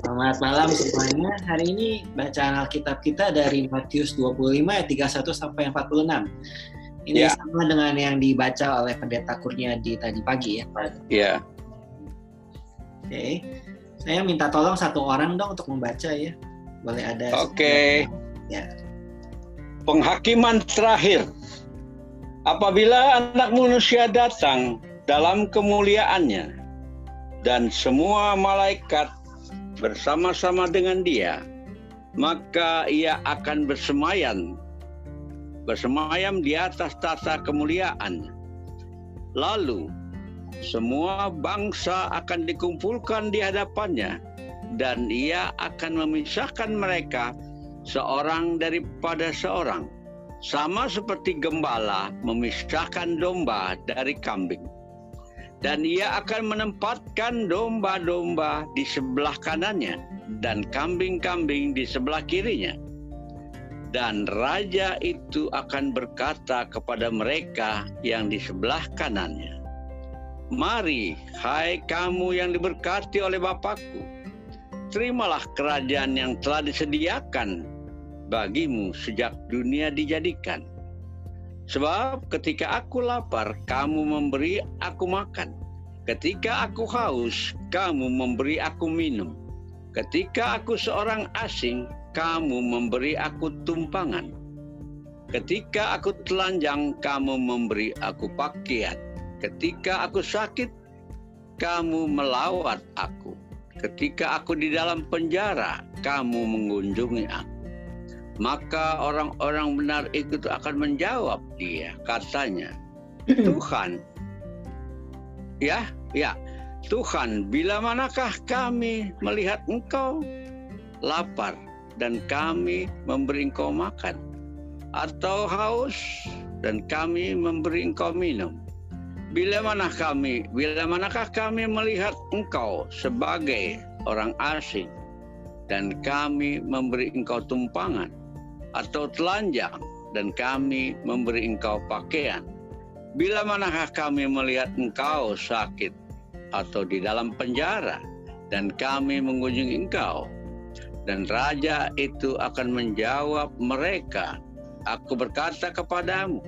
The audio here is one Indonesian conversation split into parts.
Selamat malam semuanya. Hari ini bacaan Alkitab kita dari Matius 25 ayat 31 sampai 46. Ini Ya. sama dengan yang dibaca oleh pendeta Kurniadi tadi pagi ya. Ya, Oke. Saya minta tolong satu orang dong untuk membaca ya. Boleh ada. Oke. Ya. penghakiman terakhir. Apabila anak manusia datang dalam kemuliaannya dan semua malaikat bersama-sama dengan dia, maka ia akan bersemayam bersemayam di atas tata kemuliaan. Lalu semua bangsa akan dikumpulkan di hadapannya dan ia akan memisahkan mereka seorang daripada seorang sama seperti gembala memisahkan domba dari kambing. Dan ia akan menempatkan domba-domba di sebelah kanannya dan kambing-kambing di sebelah kirinya. Dan raja itu akan berkata kepada mereka yang di sebelah kanannya, Mari, hai kamu yang diberkati oleh Bapakku, terimalah kerajaan yang telah disediakan bagimu sejak dunia dijadikan. Sebab ketika aku lapar, kamu memberi aku makan. Ketika aku haus, kamu memberi aku minum. Ketika aku seorang asing, kamu memberi aku tumpangan. Ketika aku telanjang, kamu memberi aku pakaian. Ketika aku sakit, kamu melawat aku. Ketika aku di dalam penjara, kamu mengunjungi aku. Maka orang-orang benar itu akan menjawab dia, katanya, Tuhan, ya, ya, Tuhan, bila manakah kami melihat Engkau? Lapar dan kami memberi Engkau makan, atau haus dan kami memberi Engkau minum? Bila mana kami, bila manakah kami melihat Engkau sebagai orang asing? Dan kami memberi Engkau tumpangan atau telanjang dan kami memberi Engkau pakaian? Bila manakah kami melihat Engkau sakit atau di dalam penjara dan kami mengunjungi Engkau? Dan raja itu akan menjawab mereka, Aku berkata kepadamu,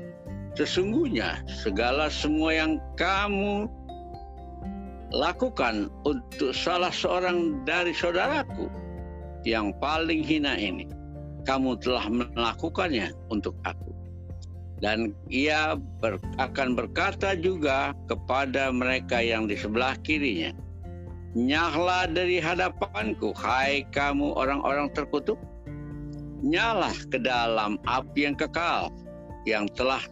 sesungguhnya segala semua yang kamu lakukan untuk salah seorang dari saudaraku yang paling hina ini, kamu telah melakukannya untuk aku. Dan ia ber, akan berkata juga kepada mereka yang di sebelah kirinya, Nyahlah dari hadapanku, hai kamu orang-orang terkutuk. Nyalah ke dalam api yang kekal, yang telah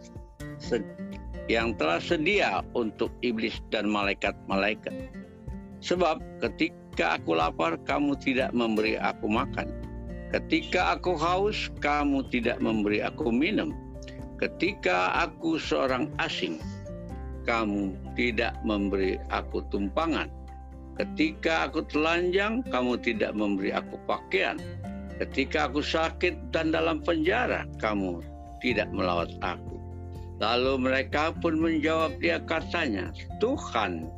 yang telah sedia untuk iblis dan malaikat-malaikat. Sebab ketika aku lapar, kamu tidak memberi aku makan. Ketika aku haus, kamu tidak memberi aku minum. Ketika aku seorang asing, kamu tidak memberi aku tumpangan. Ketika aku telanjang, kamu tidak memberi aku pakaian. Ketika aku sakit dan dalam penjara, kamu tidak melawat aku. Lalu mereka pun menjawab dia katanya, Tuhan,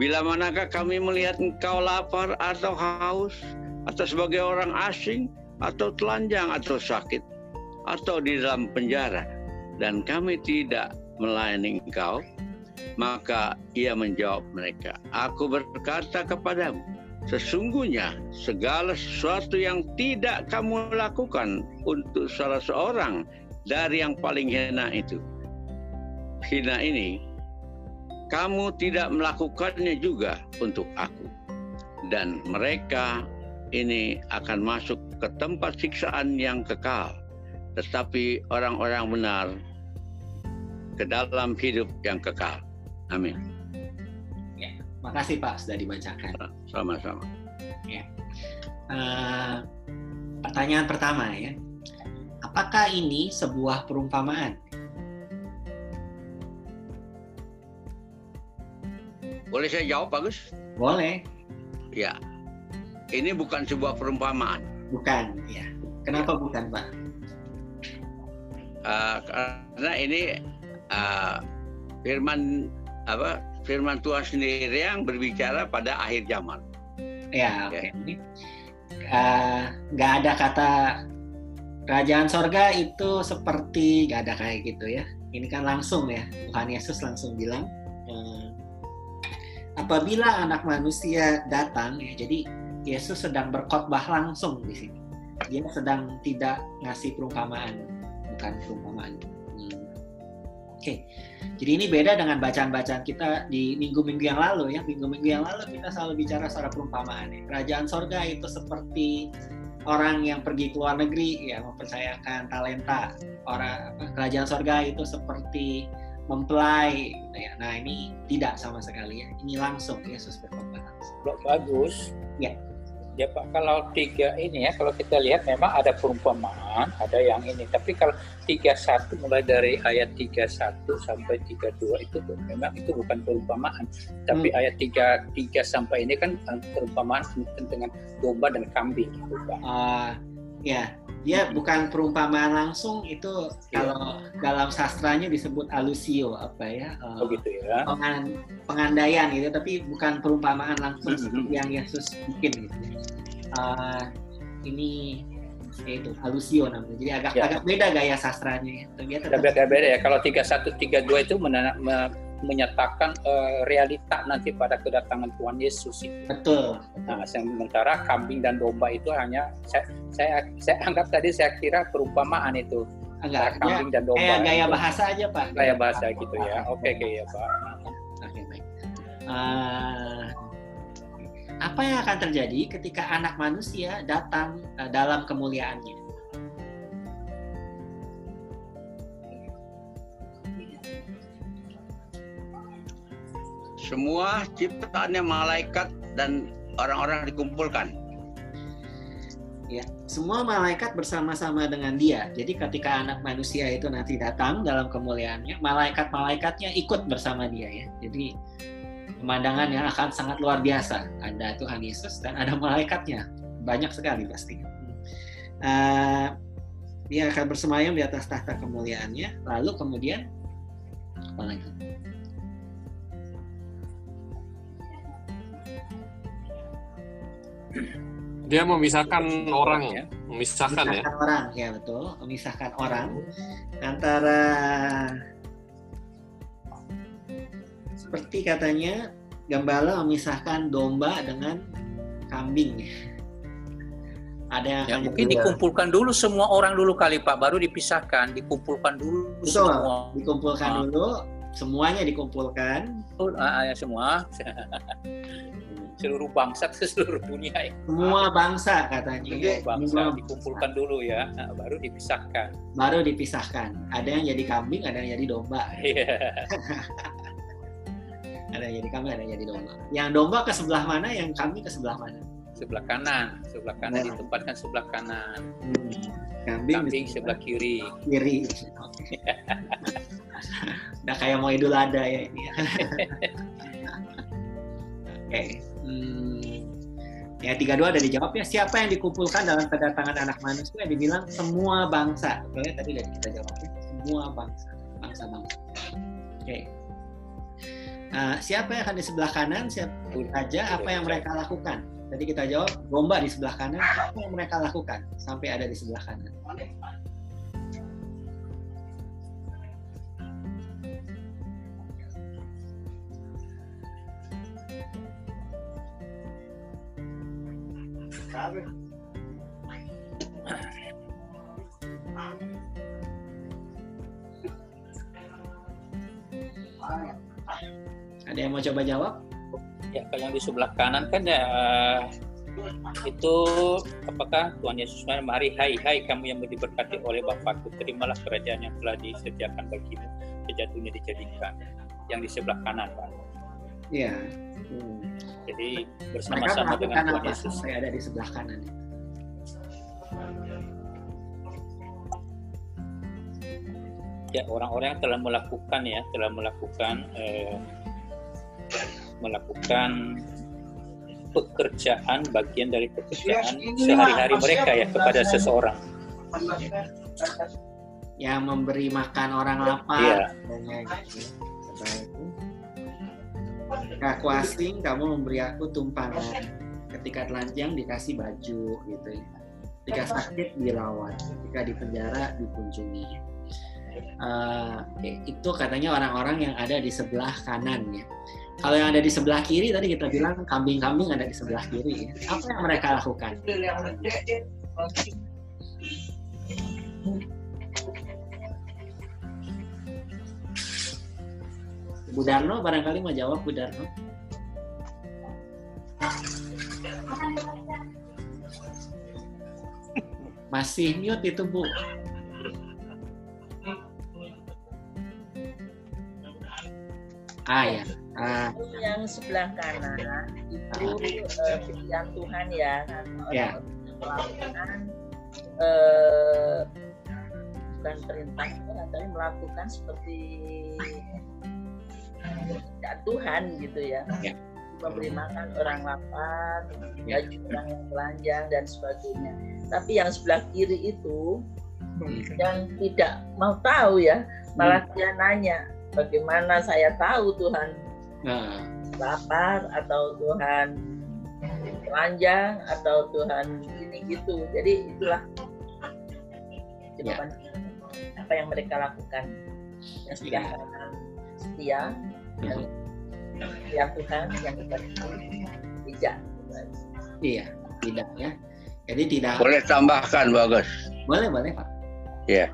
bila manakah kami melihat engkau lapar atau haus, atau sebagai orang asing, atau telanjang, atau sakit, atau di dalam penjara, dan kami tidak melayani engkau, maka ia menjawab mereka, Aku berkata kepadamu, sesungguhnya segala sesuatu yang tidak kamu lakukan untuk salah seorang dari yang paling hina itu, hina ini, kamu tidak melakukannya juga untuk aku. Dan mereka ini akan masuk ke tempat siksaan yang kekal. Tetapi orang-orang benar ke dalam hidup yang kekal. Amin. Ya, makasih Pak sudah dibacakan. Sama-sama. Ya. Uh, pertanyaan pertama ya, apakah ini sebuah perumpamaan? Boleh saya jawab, Bagus? Boleh. Ya, ini bukan sebuah perumpamaan. Bukan, ya. Kenapa bukan, Pak? Uh, karena ini uh, firman apa firman Tuhan sendiri yang berbicara pada akhir zaman. Ya, oke. Okay. Ini nggak uh, ada kata kerajaan sorga itu seperti nggak ada kayak gitu ya. Ini kan langsung ya, Tuhan Yesus langsung bilang, uh, apabila anak manusia datang ya, jadi Yesus sedang berkhotbah langsung di sini. Dia sedang tidak ngasih perumpamaan, bukan perumpamaan. Hmm. Oke, okay. jadi ini beda dengan bacaan-bacaan kita di minggu-minggu yang lalu ya. Minggu-minggu yang lalu kita selalu bicara secara perumpamaan. Ya. Kerajaan sorga itu seperti orang yang pergi ke luar negeri ya mempercayakan talenta. Orang apa, kerajaan sorga itu seperti mempelai. Gitu ya. Nah ini tidak sama sekali ya. Ini langsung Yesus berkhotbah langsung. Bagus. Ya ya Pak kalau tiga ini ya kalau kita lihat memang ada perumpamaan ada yang ini tapi kalau tiga satu mulai dari ayat tiga satu sampai tiga dua itu memang itu bukan perumpamaan tapi hmm. ayat tiga tiga sampai ini kan eh, perumpamaan dengan domba dan kambing gitu Pak. Uh, ya dia bukan perumpamaan langsung itu ya. kalau dalam sastranya disebut alusio apa ya uh, oh gitu ya pengandaian gitu tapi bukan perumpamaan langsung mm -hmm. yang Yesus bikin gitu uh, ini ya itu alusio namanya. Jadi agak ya. agak beda gaya sastranya ya. Ternyata agak beda ya. Kalau tiga satu tiga dua itu men me menyatakan uh, realita nanti pada kedatangan Tuhan Yesus itu. Betul. Nah, sementara kambing dan domba itu hanya saya saya, saya anggap tadi saya kira perumpamaan itu. Enggak, kambing dan domba. Kayak gaya bahasa aja, Pak. Gaya bahasa gitu ya. Oke, okay, okay, ya, Pak. Oke, baik. Uh, apa yang akan terjadi ketika anak manusia datang uh, dalam kemuliaannya. Semua ciptaannya malaikat dan orang-orang dikumpulkan. Ya, semua malaikat bersama-sama dengan dia. Jadi ketika anak manusia itu nanti datang dalam kemuliaannya, malaikat-malaikatnya ikut bersama dia ya. Jadi pemandangan yang akan sangat luar biasa. Ada Tuhan Yesus dan ada malaikatnya, banyak sekali pasti. Uh, dia akan bersemayam di atas tahta kemuliaannya, lalu kemudian apa lagi? Dia memisahkan orang ya, memisahkan, memisahkan ya. orang ya betul, memisahkan orang antara seperti katanya gembala memisahkan domba dengan kambing. Ada yang ya, mungkin dikumpulkan dulu semua orang dulu kali Pak, baru dipisahkan, dikumpulkan dulu Betul, semua. Dikumpulkan ah. dulu, semuanya dikumpulkan. Oh, ya semua. seluruh bangsa ke seluruh dunia ya. Semua bangsa katanya. Semua bangsa semua dikumpulkan dulu ya, nah, baru dipisahkan. Baru dipisahkan. Ada yang jadi kambing, ada yang jadi domba. Iya. ada yang jadi kambing ada yang jadi domba yang domba ke sebelah mana yang kambing ke sebelah mana sebelah kanan sebelah kanan nah. ditempatkan sebelah kanan hmm. kambing, kambing sebelah kiri kiri udah kayak mau idul ada ya ini oke okay. Hmm. ya tiga dua ada dijawab ya siapa yang dikumpulkan dalam kedatangan anak manusia dibilang semua bangsa oke tadi udah kita jawab ya semua bangsa bangsa bangsa oke okay. Nah, siapa yang akan di sebelah kanan? Siapa saja apa yang mereka lakukan? Tadi kita jawab domba di sebelah kanan. Apa yang mereka lakukan sampai ada di sebelah kanan? Ada yang mau coba jawab? Ya, kalau yang di sebelah kanan kan ya itu apakah Tuhan Yesus mari hai hai kamu yang diberkati oleh Bapakku terimalah kerajaan yang telah disediakan bagimu sejak dunia dijadikan yang di sebelah kanan Pak. Iya. Hmm. Jadi bersama-sama dengan Tuhan Yesus. Saya ada di sebelah kanan. Ya orang-orang yang telah melakukan ya telah melakukan eh, melakukan pekerjaan bagian dari pekerjaan sehari-hari mereka ya kepada seseorang yang memberi makan orang lapar ya. Aku asing kamu memberi aku tumpangan ketika telanjang dikasih baju gitu ya. Ketika sakit dirawat. Ketika di penjara dikunjungi. Uh, itu katanya orang-orang yang ada di sebelah kanan ya. Kalau yang ada di sebelah kiri tadi kita bilang kambing-kambing ada di sebelah kiri ya. apa yang mereka lakukan Bu Darno barangkali mau jawab Bu Darno. Masih mute itu Bu. Ah ya. Ah. yang sebelah kanan itu uh, pilihan Tuhan ya. Ya. melakukan uh, bukan perintah tapi melakukan seperti tidak Tuhan gitu ya, ya. memberi makan orang lapar, ya. baju orang yang telanjang dan sebagainya. Tapi yang sebelah kiri itu hmm. yang tidak mau tahu ya, malah hmm. dia nanya bagaimana saya tahu Tuhan nah. lapar atau Tuhan telanjang atau Tuhan ini gitu. Jadi itulah jawaban ya. apa yang mereka lakukan. Yang setia, ya. setia yang, yang Tuhan yang tidak. Iya, tidak ya. Jadi tidak. Boleh tambahkan bagus. Boleh boleh pak. Iya.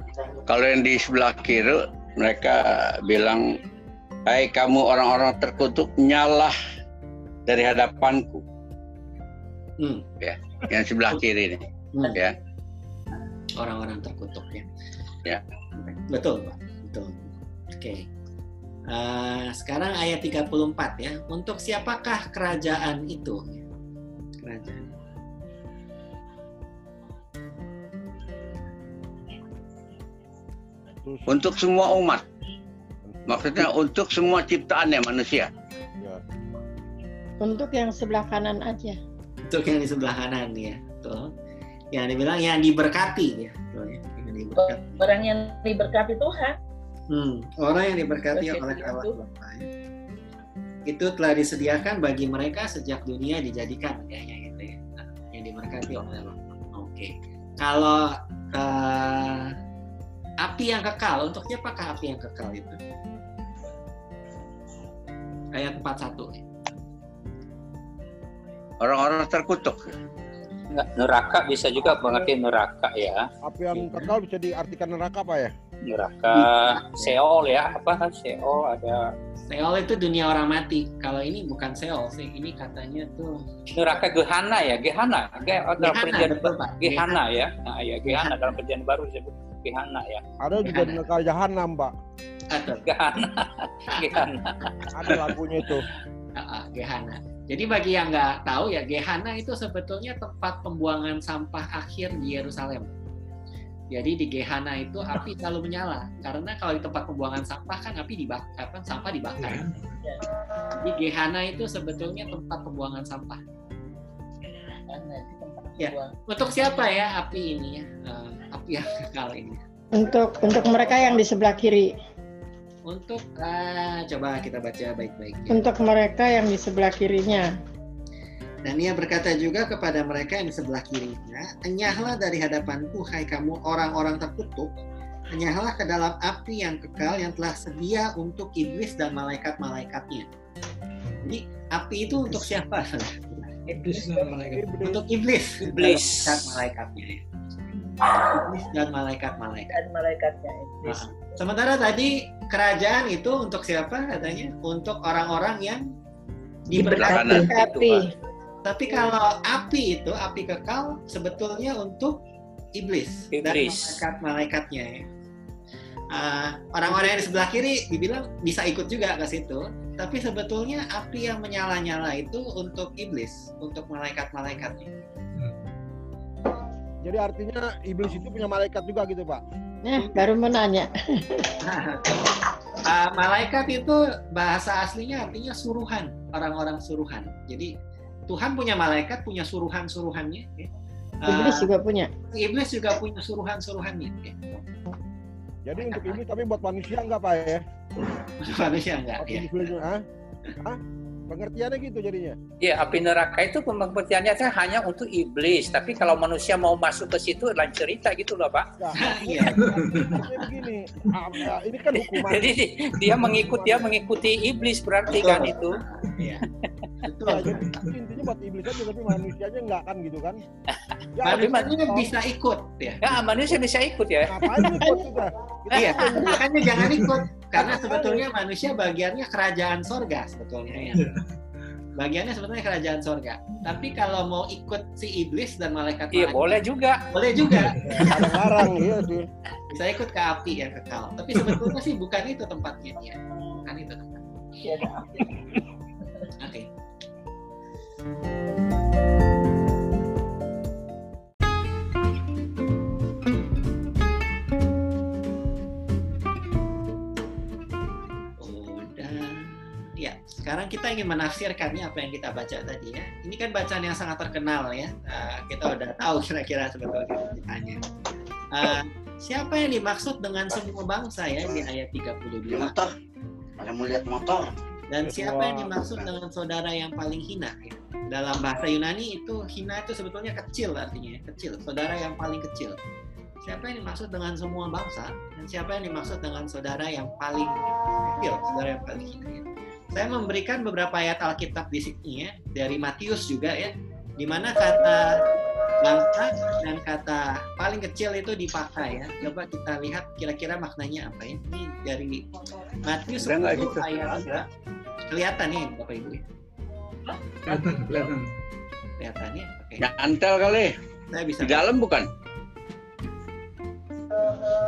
Kalau yang di sebelah kiri mereka bilang, Hai kamu orang-orang terkutuk, nyalah dari hadapanku. Hmm. Ya, yang sebelah kiri ini. Hmm. Ya. Orang-orang terkutuk ya. Ya. Betul, Pak. Betul. Oke. Okay. Uh, sekarang ayat 34 ya. Untuk siapakah kerajaan itu? Kerajaan. Untuk semua umat. Maksudnya untuk semua ciptaannya manusia. Ya. Untuk yang sebelah kanan aja. Untuk yang di sebelah kanan ya. Tuh. Yang dibilang yang diberkati ya. Tuh, ya. Yang diberkati. Orang yang diberkati Tuhan. Hmm, orang yang diberkati oleh Allah ya. Itu telah disediakan bagi mereka sejak dunia dijadikan kayaknya gitu ya. Nah, yang diberkati oleh Allah. Oke. Okay. Kalau uh, api yang kekal untuk siapakah api yang kekal itu ayat 41 orang-orang terkutuk neraka bisa juga mengerti neraka ya api yang kekal bisa diartikan neraka apa ya neraka Seol ya apa Seol ada Seol itu dunia orang mati. Kalau ini bukan Seol sih, ini katanya tuh neraka Gehana ya, Gehana. Ge dalam perjanjian Gehana ya. Nah, ya Gehana dalam perjanjian baru disebut Gehana ya. Ada juga neraka Jahanam, Mbak. Ada. Gehana. Gehana. Ada lagunya itu. Gehana. Jadi bagi yang nggak tahu ya, Gehana itu sebetulnya tempat pembuangan sampah akhir di Yerusalem. Jadi di Gehana itu api selalu menyala karena kalau di tempat pembuangan sampah kan api dibakar, kan sampah dibakar. Ya. Di Gehana itu sebetulnya tempat pembuangan sampah. Ya, untuk siapa ya api ini ya? Uh, api yang kekal ini. Untuk untuk mereka yang di sebelah kiri. Untuk uh, coba kita baca baik-baik. Ya. Untuk mereka yang di sebelah kirinya. Dan ia berkata juga kepada mereka yang di sebelah kirinya, Enyahlah dari hadapanku, hai kamu orang-orang terkutuk, enyahlah ke dalam api yang kekal yang telah sedia untuk iblis dan malaikat-malaikatnya. Jadi api itu untuk siapa? Iblis dan malaikat. Untuk iblis, iblis dan malaikatnya. Iblis dan malaikat-malaikat. Dan malaikatnya iblis. Nah, sementara tadi kerajaan itu untuk siapa katanya? Untuk orang-orang yang diberkati. Tapi kalau api itu, api kekal sebetulnya untuk iblis, iblis. dan malaikat-malaikatnya ya. Uh, orang-orang yang di sebelah kiri dibilang bisa ikut juga ke situ, tapi sebetulnya api yang menyala-nyala itu untuk iblis, untuk malaikat-malaikatnya. Hmm. Jadi artinya iblis itu punya malaikat juga gitu, Pak? Nah, baru mau nanya. uh, malaikat itu bahasa aslinya artinya suruhan, orang-orang suruhan. Jadi Tuhan punya malaikat, punya suruhan-suruhannya. Ya. Iblis uh, juga punya. Iblis juga punya suruhan-suruhannya. Ya. Jadi untuk iblis tapi buat manusia enggak Pak ya? Buat manusia enggak. ya. Iblis, ah? Pengertiannya gitu jadinya. Iya, api neraka itu pengertiannya kan hanya untuk iblis. Tapi kalau manusia mau masuk ke situ lain cerita gitu loh, Pak. Nah, Iya. begini, ah, ah, ini kan hukuman. Jadi dia mengikut dia mengikuti iblis berarti Betul. kan itu. Iya. Jadi intinya buat iblis aja tapi manusianya enggak kan gitu kan? Ya, Manusianya kalau- bisa ikut ya. Ya, manusia bisa ikut ya. Ngapain ikut? Kita Iya, kan makanya jangan ikut karena sebetulnya manusia bagiannya kerajaan sorga sebetulnya ya. Bagiannya sebetulnya kerajaan sorga. Tapi kalau mau ikut si iblis dan malaikat Iya, boleh juga. boleh juga. larang iya sih. Bisa ikut ke api yang kekal. Tapi sebetulnya sih bukan itu tempatnya dia. Bukan itu tempatnya. Ya, api. Oke. Udah. Ya, sekarang kita ingin menafsirkannya apa yang kita baca tadi ya. Ini kan bacaan yang sangat terkenal ya. Nah, kita udah tahu kira-kira sebetulnya ceritanya. Eh, siapa yang dimaksud dengan semua bangsa ya di ayat 32? motor pada mau lihat motor Dan siapa yang dimaksud dengan saudara yang paling hina? ya? Dalam bahasa Yunani itu hina itu sebetulnya kecil artinya, ya, kecil. Saudara yang paling kecil. Siapa yang dimaksud dengan semua bangsa? Dan siapa yang dimaksud dengan saudara yang paling kecil, saudara yang paling hina? ya? Saya memberikan beberapa ayat Alkitab di sini ya, dari Matius juga ya, di mana kata bangsa dan kata paling kecil itu dipakai ya. Coba kita lihat kira-kira maknanya apa ya. Ini dari Matius Udah nggak 10 gitu? ayat 3. Kelihatan nih Bapak Ibu ya. kelihatan kelihatan Kelihatan ya. Oke. Nyantel kali. Saya bisa Di dalam bukan?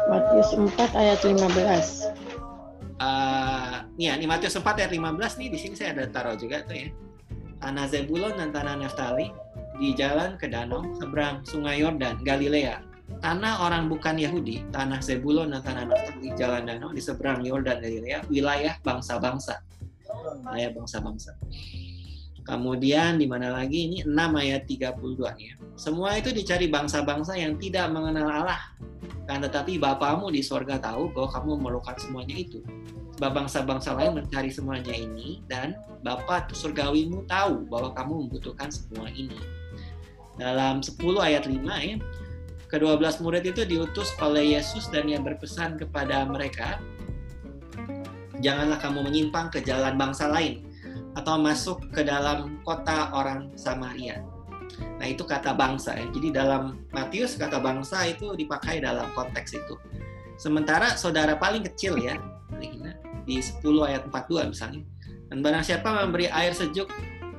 Matius 4 ayat 15. Eh, nih ya, ini Matius 4 ayat 15 nih di sini saya ada taruh juga tuh ya. Tanah Zebulon dan tanah Naftali di jalan ke danau seberang Sungai Yordan, Galilea. Tanah orang bukan Yahudi, tanah Zebulon dan tanah Naftali jalan danau di seberang Yordan Galilea, wilayah bangsa-bangsa. Wilayah bangsa-bangsa. Kemudian di mana lagi ini 6 ayat 32 nih ya. Semua itu dicari bangsa-bangsa yang tidak mengenal Allah. Kan tetapi Bapamu di sorga tahu bahwa kamu memerlukan semuanya itu. Bangsa-bangsa lain mencari semuanya ini dan Bapa surgawimu tahu bahwa kamu membutuhkan semua ini. Dalam 10 ayat 5 ya, kedua belas murid itu diutus oleh Yesus dan ia berpesan kepada mereka, janganlah kamu menyimpang ke jalan bangsa lain atau masuk ke dalam kota orang Samaria. Nah itu kata bangsa ya. Jadi dalam Matius kata bangsa itu dipakai dalam konteks itu. Sementara saudara paling kecil ya, di 10 ayat 42 misalnya. Dan barang siapa memberi air sejuk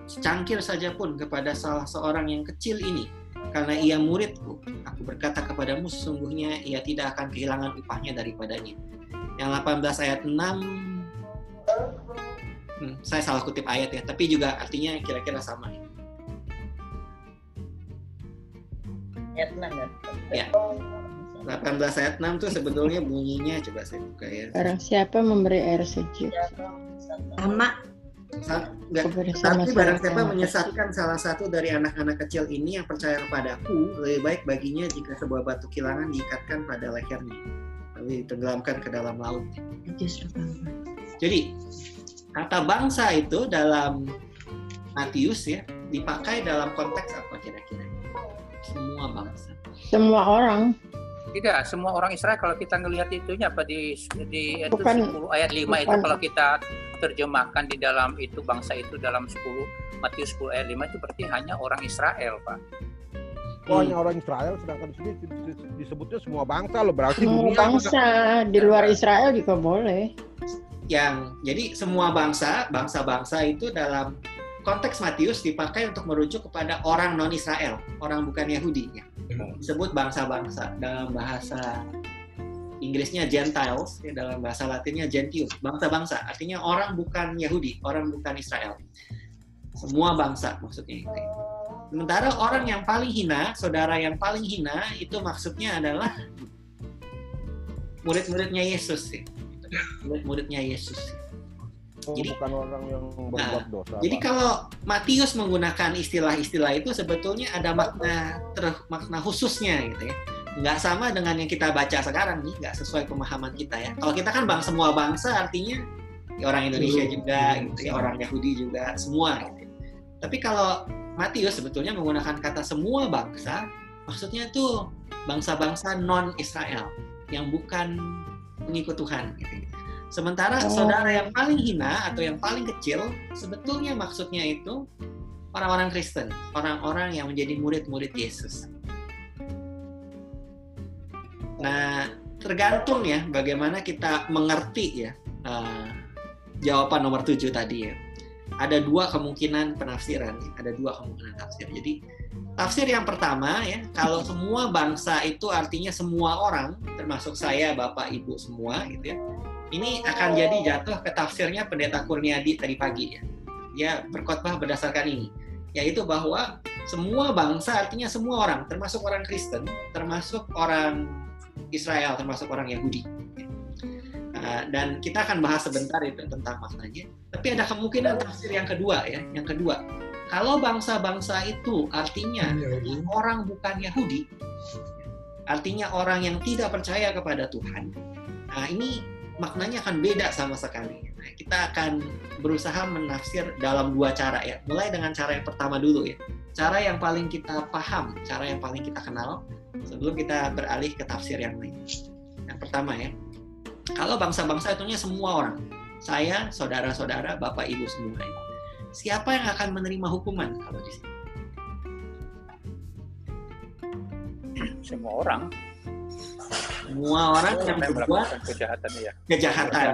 secangkir saja pun kepada salah seorang yang kecil ini, karena ia muridku, aku berkata kepadamu sesungguhnya ia tidak akan kehilangan upahnya daripadanya. Yang 18 ayat 6 Hmm, saya salah kutip ayat ya, tapi juga artinya kira-kira sama ya. Ayat 6 ya. Ya. 18 ayat 6 tuh sebetulnya bunyinya coba saya buka ya. Barang siapa memberi air sejuk. Sama. Sa- Tapi barang siapa menyesatkan salah satu dari anak-anak kecil ini yang percaya kepadaku, lebih baik baginya jika sebuah batu kilangan diikatkan pada lehernya, lalu ditenggelamkan ke dalam laut. Jadi kata bangsa itu dalam Matius ya dipakai dalam konteks apa kira-kira? Semua bangsa. Semua orang. Tidak, semua orang Israel kalau kita ngelihat itunya apa di di itu Bukan- 10 ayat 5 itu bukan. kalau kita terjemahkan di dalam itu bangsa itu dalam 10 Matius 10 ayat 5 itu berarti hanya orang Israel, Pak. Oh, hanya orang Israel, sedangkan di sini disebutnya semua bangsa loh. Berarti Semua dunia bangsa. Di luar Israel juga boleh. yang jadi semua bangsa, bangsa-bangsa itu dalam konteks Matius dipakai untuk merujuk kepada orang non Israel, orang bukan Yahudi ya. Disebut bangsa-bangsa dalam bahasa Inggrisnya Gentiles, ya, dalam bahasa Latinnya Gentium, bangsa-bangsa. Artinya orang bukan Yahudi, orang bukan Israel. Semua bangsa maksudnya itu. Sementara orang yang paling hina, saudara yang paling hina itu maksudnya adalah murid-muridnya Yesus sih. Murid-muridnya Yesus. Oh, Jadi- bukan orang yang berbuat dosa. Jadi Pak. kalau Matius menggunakan istilah-istilah itu sebetulnya ada makna ter, makna khususnya gitu ya. Nggak sama dengan yang kita baca sekarang nih, nggak sesuai pemahaman kita ya. Kalau kita kan bang semua bangsa artinya orang Indonesia juga, gitu ya, orang Yahudi juga, semua. Gitu. Tapi kalau Matius sebetulnya menggunakan kata semua bangsa, maksudnya itu bangsa-bangsa non Israel yang bukan pengikut Tuhan. Gitu. Sementara Oh. saudara yang paling hina atau yang paling kecil, sebetulnya maksudnya itu orang-orang Kristen, orang-orang yang menjadi murid-murid Yesus. Nah, tergantung ya bagaimana kita mengerti ya eh, jawaban nomor tujuh tadi ya. Ada dua kemungkinan penafsiran, ada dua kemungkinan tafsir. Jadi tafsir yang pertama ya, kalau semua bangsa itu artinya semua orang, termasuk saya, bapak, ibu semua gitu ya. Ini akan jadi jatuh ke tafsirnya pendeta Kurniadi tadi pagi ya. Dia berkhotbah berdasarkan ini, yaitu bahwa semua bangsa artinya semua orang, termasuk orang Kristen, termasuk orang Israel, termasuk orang Yahudi. Uh, dan kita akan bahas sebentar itu tentang maknanya. Tapi ada kemungkinan tafsir yang kedua ya, yang kedua. Kalau bangsa-bangsa itu artinya orang bukan Yahudi, artinya orang yang tidak percaya kepada Tuhan. Nah, ini maknanya akan beda sama sekali. Nah, kita akan berusaha menafsir dalam dua cara ya. Mulai dengan cara yang pertama dulu ya. Cara yang paling kita paham, cara yang paling kita kenal sebelum kita beralih ke tafsir yang lain. Yang pertama ya. Kalau bangsa-bangsa itunya semua orang. Saya, saudara-saudara, bapak ibu semua ini. Siapa yang akan menerima hukuman kalau di sini? Semua orang. Semua orang yang yang berbuat melakukan kejahatan ya. kejahatan.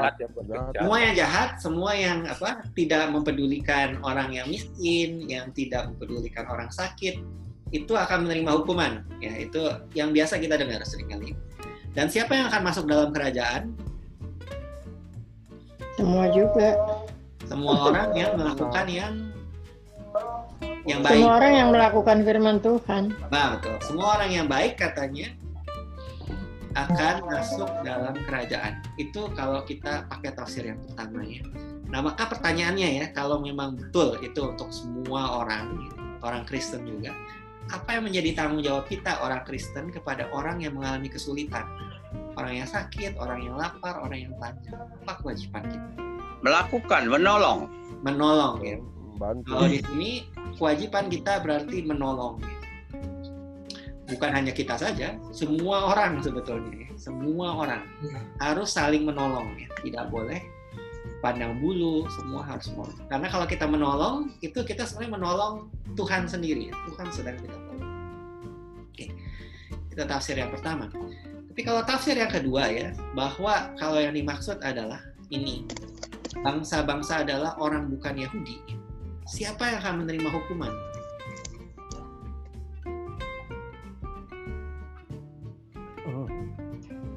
Semua yang jahat, semua yang apa tidak mempedulikan orang yang miskin, yang tidak mempedulikan orang sakit, itu akan menerima hukuman. Ya, itu yang biasa kita dengar sering kali. Dan siapa yang akan masuk dalam kerajaan? Semua juga. Semua orang yang melakukan yang yang baik. Semua orang yang melakukan firman Tuhan. Nah, betul. Semua orang yang baik katanya akan masuk dalam kerajaan. Itu kalau kita pakai tafsir yang pertama ya. Nah, maka pertanyaannya ya, kalau memang betul itu untuk semua orang, orang Kristen juga, apa yang menjadi tanggung jawab kita orang Kristen kepada orang yang mengalami kesulitan? Orang yang sakit, orang yang lapar, orang yang telanjang. Apa kewajiban kita? Melakukan, menolong. Menolong ya. Bantu. Kalau di sini kewajiban kita berarti menolong. Bukan hanya kita saja, semua orang sebetulnya, semua orang harus saling menolong. Ya. Tidak boleh pandang bulu, semua harus menolong. Karena kalau kita menolong, itu kita sebenarnya menolong Tuhan sendiri. ya. Tuhan sedang kita tolong. Oke, kita tafsir yang pertama. Tapi kalau tafsir yang kedua ya, bahwa kalau yang dimaksud adalah ini, bangsa-bangsa adalah orang bukan Yahudi. Siapa yang akan menerima hukuman?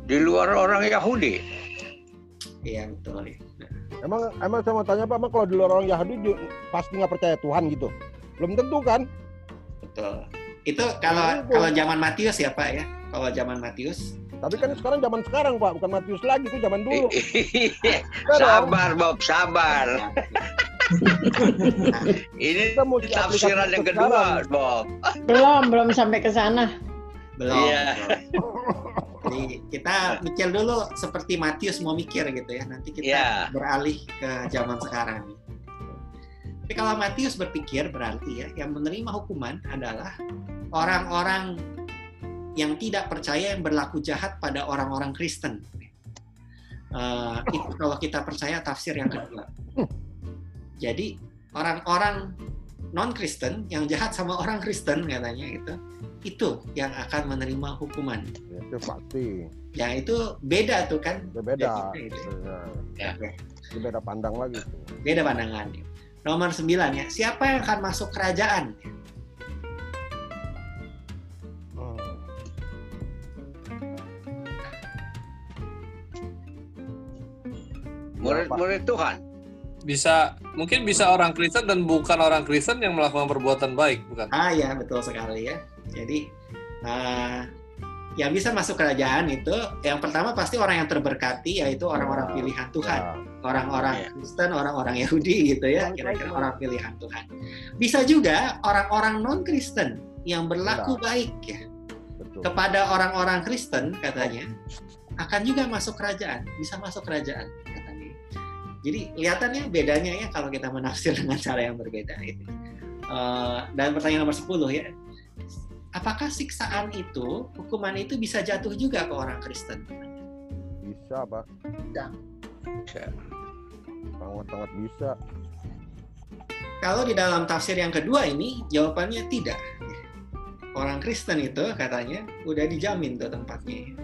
Di luar orang Yahudi. Iya betul. ya. Emang emang saya mau tanya Pak, emang kalau di luar orang Yahudi pasti nggak percaya Tuhan gitu? Belum tentu kan? Betul. Itu kalau Itu. kalau zaman Matius ya Pak ya. Kalau zaman Matius. Tapi kan sekarang zaman sekarang Pak, bukan Matius lagi itu zaman dulu. sabar Bob, sabar. Ini Kita mau tafsiran yang kedua, Bob. Belum, belum sampai ke sana. Belum. Iya. Jadi kita mikir dulu seperti Matius mau mikir gitu ya. Nanti kita Iya. beralih ke zaman sekarang. Tapi kalau Matius berpikir berarti ya yang menerima hukuman adalah orang-orang yang tidak percaya yang berlaku jahat pada orang-orang Kristen. Eh, itu kalau kita percaya tafsir yang kedua. Jadi orang-orang non Kristen yang jahat sama orang Kristen katanya gitu, itu yang akan menerima hukuman. Ya, itu pasti. Ya itu beda tuh kan. Itu beda. Ya, gitu. Ya, Oke. itu beda pandang lagi. tuh. Beda pandangan. Nomor 9 ya. Siapa yang akan masuk kerajaan? Hmm. Murid-murid Tuhan. Bisa mungkin bisa orang Kristen dan bukan orang Kristen yang melakukan perbuatan baik, bukan? Ah ya betul sekali ya. Jadi eh, yang bisa masuk kerajaan itu yang pertama pasti orang yang terberkati yaitu orang-orang pilihan Tuhan. Orang-orang Ya. Kristen, orang-orang Yahudi gitu ya, kira-kira orang pilihan Tuhan. Bisa juga orang-orang non Kristen yang berlaku baik ya kepada orang-orang Kristen katanya akan juga masuk kerajaan, bisa masuk kerajaan katanya. Jadi kelihatannya bedanya ya kalau kita menafsir dengan cara yang berbeda itu. Uh, dan pertanyaan nomor 10 ya. Apakah siksaan itu, hukuman itu bisa jatuh juga ke orang Kristen? Bisa, Pak. Bisa. Bisa. Sangat-sangat bisa. Kalau di dalam tafsir yang kedua ini jawabannya tidak. Orang Kristen itu katanya udah dijamin tuh tempatnya.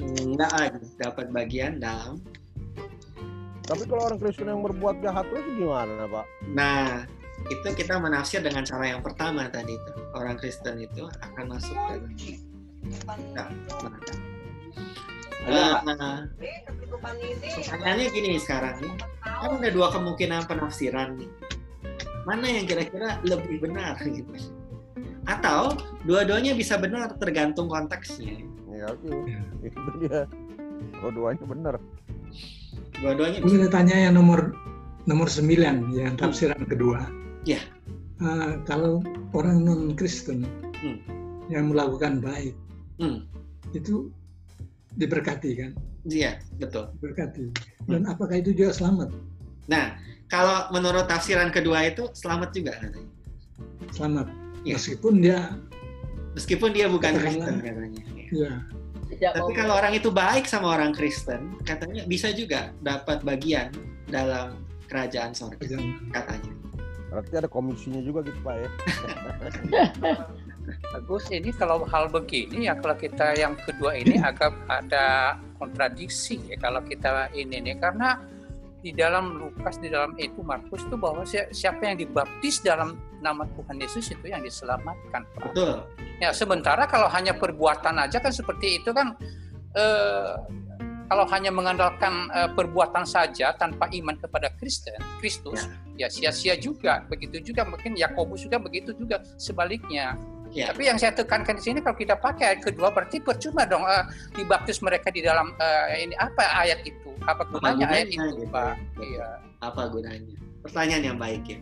Enggak lagi dapat bagian dalam. Tapi kalau orang Kristen yang berbuat jahat terus gimana, Pak? Nah, itu kita menafsir dengan cara yang pertama tadi itu. Orang Kristen itu akan masuk ke Nah, nah, nah, pertanyaannya gini sekarang nih, kan ada dua kemungkinan penafsiran nih. Mana yang kira-kira lebih benar gitu? Atau dua-duanya bisa benar tergantung konteksnya. Ya oke itu dia. Dua-duanya benar. Dua-duanya Ini saya tanya yang nomor nomor 9 yang tafsiran kedua. Ya. Uh, kalau orang non Kristen Hmm. yang melakukan baik Hmm. itu diberkati kan? iya betul Diberkati. Dan apakah itu juga selamat? nah kalau menurut tafsiran kedua itu selamat juga katanya Selamat. Iya. Meskipun dia meskipun dia bukan. Kristen katanya ya Tidak Tapi kalau orang itu baik sama orang Kristen, katanya bisa juga dapat bagian dalam kerajaan sorga, katanya. Berarti ada komisinya juga gitu, Pak ya. Bagus ini kalau hal begini ya kalau kita yang kedua ini agak ada kontradiksi ya kalau kita ini nih karena di dalam Lukas di dalam itu Markus itu bahwa si- siapa yang dibaptis dalam nama Tuhan Yesus itu yang diselamatkan. Pak. Betul. Ya sementara kalau hanya perbuatan aja kan seperti itu kan eh, kalau hanya mengandalkan eh, perbuatan saja tanpa iman kepada Kristen Kristus ya sia-sia juga begitu juga mungkin Yakobus juga begitu juga sebaliknya. Ya. Tapi yang saya tekankan di sini kalau kita pakai ayat kedua berarti percuma dong eh, dibaptis mereka di dalam eh, ini apa ayat itu? Apa gunanya ayat gunanya itu, gitu. Pak? Iya. Apa gunanya? Pertanyaan yang baik ya.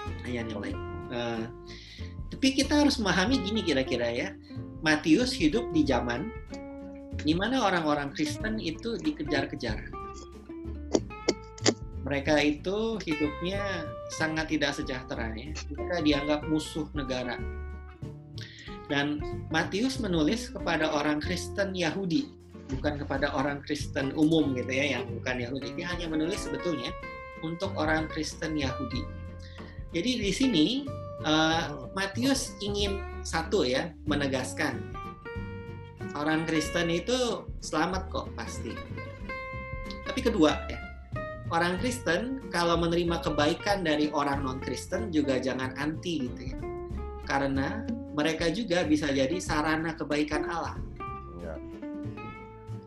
Pertanyaan yang baik. Eh, tapi kita harus memahami gini kira-kira ya. Matius hidup di zaman di mana orang-orang Kristen itu dikejar-kejar. Mereka itu hidupnya sangat tidak sejahtera ya. Mereka dianggap musuh negara. Dan Matius menulis kepada orang Kristen Yahudi, bukan kepada orang Kristen umum gitu ya, yang bukan Yahudi. Dia hanya menulis sebetulnya untuk orang Kristen Yahudi. Jadi di sini uh, Matius ingin satu ya menegaskan orang Kristen itu selamat kok pasti. Tapi kedua ya orang Kristen kalau menerima kebaikan dari orang non Kristen juga jangan anti gitu ya. Karena mereka juga bisa jadi sarana kebaikan Allah. Ya.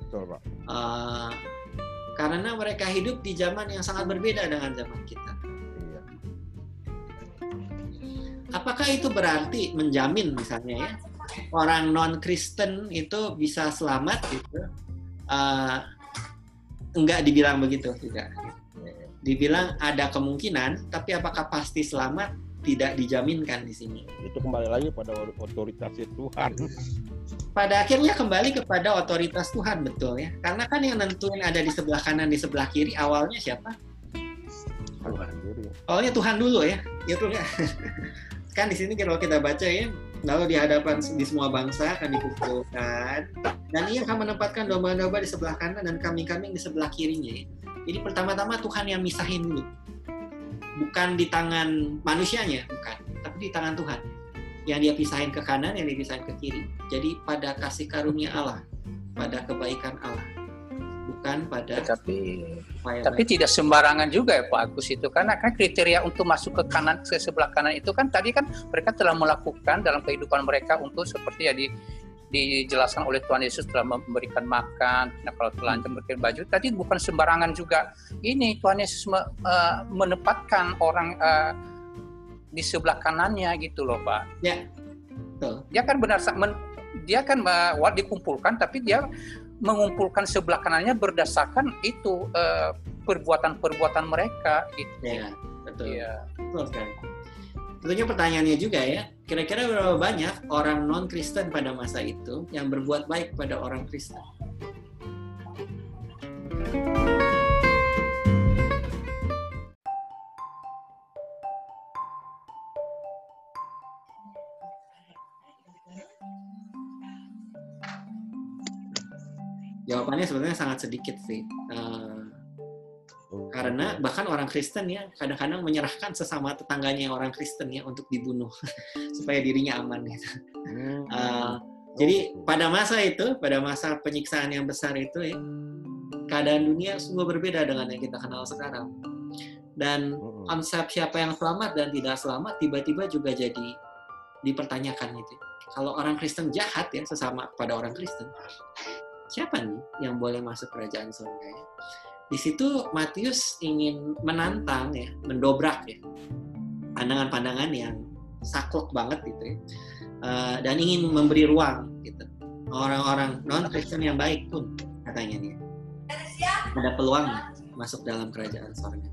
Betul, Pak. Uh, karena mereka hidup di zaman yang sangat berbeda dengan zaman kita. Iya. Apakah itu berarti menjamin misalnya ya orang non Kristen itu bisa selamat gitu? Uh, enggak dibilang begitu tidak. Dibilang ada kemungkinan, tapi apakah pasti selamat? Tidak dijaminkan di sini. Itu kembali lagi pada otoritas Tuhan. Pada akhirnya kembali kepada otoritas Tuhan betul ya. Karena kan yang nentuin ada di sebelah kanan di sebelah kiri awalnya siapa? Tuhan. Awalnya Tuhan dulu ya. Gitu ya. kan di sini kalau kita baca ya, lalu di hadapan di semua bangsa akan dikumpulkan dan ia akan menempatkan domba-domba di sebelah kanan dan kambing-kambing di sebelah kirinya. ya. Jadi pertama-tama Tuhan yang misahin dulu. Bukan di tangan manusianya, bukan, tapi di tangan Tuhan. Yang dia pisahin ke kanan, yang dia pisahin ke kiri. Jadi pada kasih karunia Allah, pada kebaikan Allah. Bukan pada Tapi upaya tapi tidak sembarangan juga ya Pak Agus itu karena kan kriteria untuk masuk ke kanan ke sebelah kanan itu kan tadi kan mereka telah melakukan dalam kehidupan mereka untuk seperti ya di dijelaskan oleh Tuhan Yesus telah memberikan makan, nah kalau telanjang memberikan baju, tadi bukan sembarangan juga. Ini Tuhan Yesus me- eh, menempatkan orang eh, di sebelah kanannya gitu loh Pak. Ya, betul. Dia kan benar men- dia kan wah, dikumpulkan tapi dia mengumpulkan sebelah kanannya berdasarkan itu eh, perbuatan-perbuatan mereka gitu. Ya, betul. Iya. Betul sekali. Tentunya pertanyaannya juga ya, kira-kira berapa banyak orang non-Kristen pada masa itu yang berbuat baik pada orang Kristen? Jawabannya sebenarnya sangat sedikit sih. Eh, karena bahkan orang Kristen ya kadang-kadang menyerahkan sesama tetangganya yang orang Kristen ya untuk dibunuh supaya dirinya aman gitu. Eh, jadi pada masa itu, pada masa penyiksaan yang besar itu ya, keadaan dunia sungguh berbeda dengan yang kita kenal sekarang. Dan konsep siapa yang selamat dan tidak selamat tiba-tiba juga jadi dipertanyakan gitu. Kalau orang Kristen jahat ya sesama pada orang Kristen, siapa nih yang boleh masuk kerajaan surga ya? Di situ Matius ingin menantang ya, mendobrak ya pandangan-pandangan yang saklek banget gitu ya. Uh, dan ingin memberi ruang gitu. Orang-orang non Kristen yang baik pun katanya nih ada peluang masuk dalam kerajaan surga.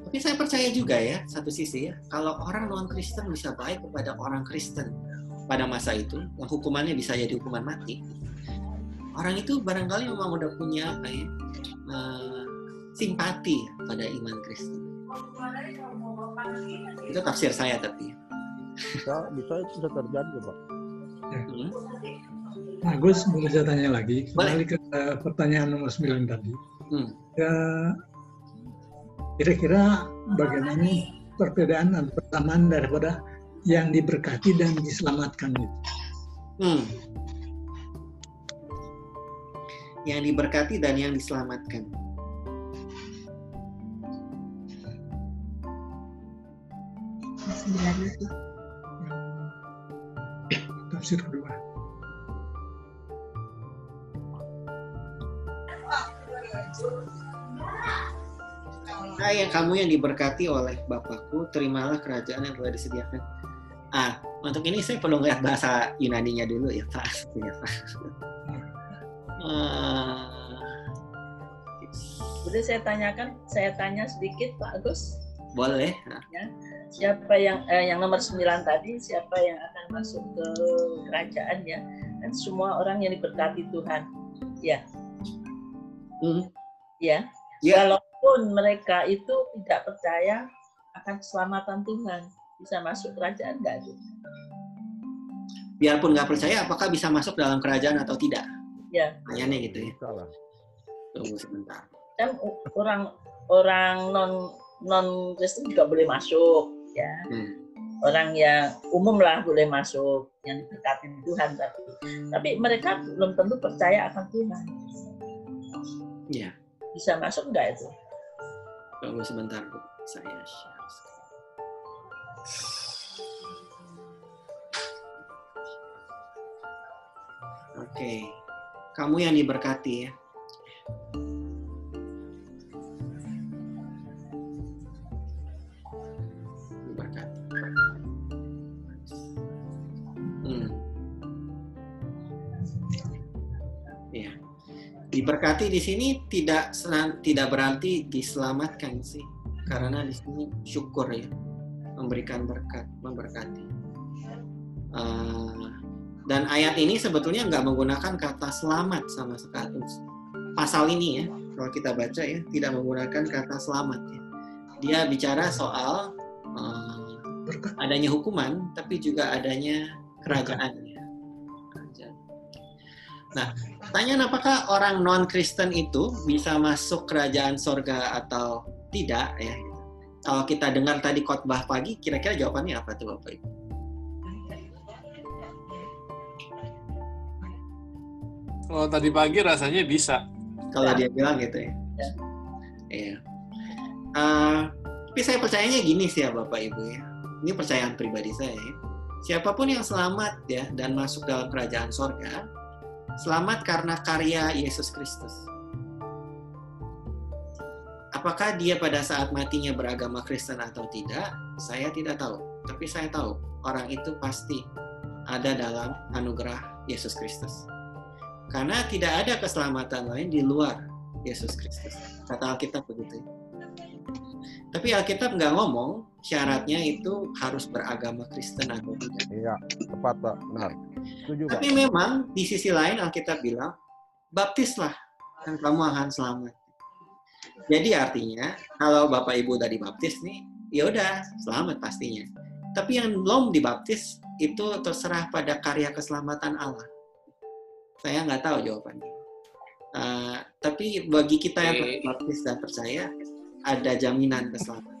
Tapi saya percaya juga ya satu sisi ya kalau orang non Kristen bisa baik kepada orang Kristen pada masa itu yang hukumannya bisa jadi hukuman mati. Orang itu barangkali memang udah punya apa ya uh, simpati pada iman Kristen. Itu tafsir saya tapi. Bisa, bisa bisa terjadi pak. Hmm. Nah, Gus, boleh saya tanya lagi? Kembali ke uh, pertanyaan nomor 9 tadi. Hmm. Ya, kira-kira bagaimana perbedaan atau persamaan daripada yang diberkati dan diselamatkan itu? Hmm. Yang diberkati dan yang diselamatkan. Sembilan itu. Tafsir kedua. Hai yang kamu yang diberkati oleh Bapakku, terimalah kerajaan yang telah disediakan. Ah, untuk ini saya perlu ngeliat bahasa Yunaninya dulu ya Pak. Ya, Pak. Ah, Boleh saya tanyakan, saya tanya sedikit Pak Agus. boleh. Ya, siapa yang eh, yang nomor 9 tadi, siapa yang akan masuk ke kerajaan ya? Kan semua orang yang diberkati Tuhan. Ya, hmm. ya. Ya. Walaupun mereka itu tidak percaya akan keselamatan Tuhan, bisa masuk kerajaan enggak? Biarpun nggak percaya, apakah bisa masuk dalam kerajaan atau tidak? Ya, Pertanyaannya gitu ya. Salah. Tunggu sebentar. kan orang orang non non Kristen juga boleh masuk ya. Hmm. Orang yang umum lah boleh masuk yang diberkati Tuhan tapi tapi mereka belum tentu percaya akan Tuhan. Ya, Bisa masuk enggak itu? tunggu sebentar Bu. Saya share. Oke, kamu yang diberkati ya. Diberkati. Hmm. Ya. Diberkati di sini tidak tidak berarti diselamatkan sih. Karena di sini syukur ya, memberikan berkat, memberkati. Eh, dan ayat ini sebetulnya nggak menggunakan kata selamat sama sekali. Pasal ini ya, kalau kita baca ya, tidak menggunakan kata selamat ya. Dia bicara soal eh, adanya hukuman, tapi juga adanya kerajaan ya. Nah, pertanyaan apakah orang non Kristen itu bisa masuk kerajaan sorga atau tidak ya? Kalau kita dengar tadi khotbah pagi, kira-kira jawabannya apa tuh Bapak Ibu? Kalau tadi pagi rasanya bisa. Kalau dia bilang gitu ya. Iya. Eh, tapi saya percayanya gini sih ya Bapak Ibu ya. Ini percayaan pribadi saya. ya. Siapa pun yang selamat ya dan masuk dalam kerajaan sorga, selamat karena karya Yesus Kristus. Apakah dia pada saat matinya beragama Kristen atau tidak, saya tidak tahu. Tapi saya tahu orang itu pasti ada dalam anugerah Yesus Kristus. Karena tidak ada keselamatan lain di luar Yesus Kristus. Kata Alkitab begitu. Tapi Alkitab nggak ngomong syaratnya itu harus beragama Kristen atau tidak. Iya, tepat Pak, benar. Setuju Pak. Tapi memang di sisi lain Alkitab bilang, baptislah dan kamu akan selamat. Jadi artinya kalau Bapak Ibu udah dibaptis nih, ya udah selamat pastinya. Tapi yang belum dibaptis itu terserah pada karya keselamatan Allah. Saya nggak tahu jawabannya. Uh, tapi bagi kita yang baptis dan percaya ada jaminan keselamatan.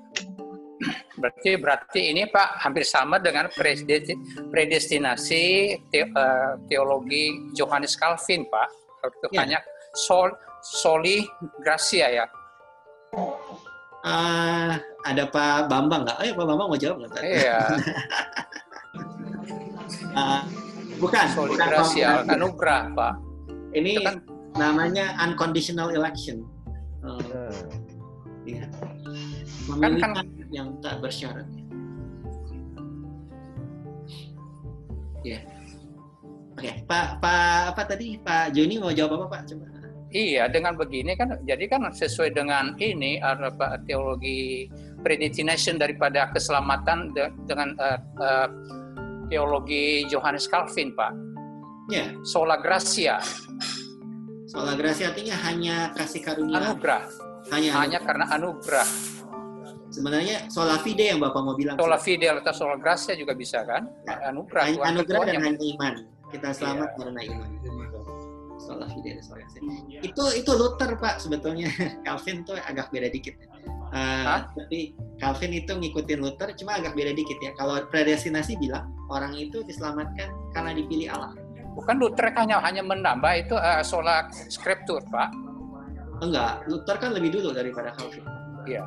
Berarti berarti ini Pak hampir sama dengan predesti- predestinasi eh, teologi Johannes Calvin Pak. Kalau itu Ya. hanya sol soli gracia ya. Ah, ada Pak Bambang nggak? Ayo Pak Bambang mau jawab nggak? Iya, Ah, bukan. soli bukan Bambang. anugerah Pak. Ini Itu kan namanya unconditional election. Nah, iya. Kan- kan- yang tak bersyarat. Ya. Oke, Pak Pak apa tadi Pak Joni mau jawab apa Pak? Coba. Iya, dengan begini kan, jadi kan sesuai dengan ini ada Pak, teologi predestination daripada keselamatan de- dengan eh, eh, teologi Johannes Calvin, Pak. Ya, Sola gracia, soal gracia artinya hanya kasih karunia, anugerah, hanya, hanya karena anugerah. sebenarnya sola fide yang Bapak mau bilang. Sola fidel atau sola gracia juga bisa kan? Ya. Anugerah, hanya anugerah dan hanya iman. Kita selamat Iya. karena iman. Sola fide dan sola gratia. Itu itu Luther Pak sebetulnya. Calvin tuh agak beda dikit. Uh, Hah? tapi Calvin itu ngikutin Luther cuma agak beda dikit ya. Kalau predestinasi bilang orang itu diselamatkan karena dipilih Allah. Bukan Luther hanya hanya menambah itu eh, sola scriptur, Pak. Enggak, Luther kan lebih dulu daripada Calvin. Iya.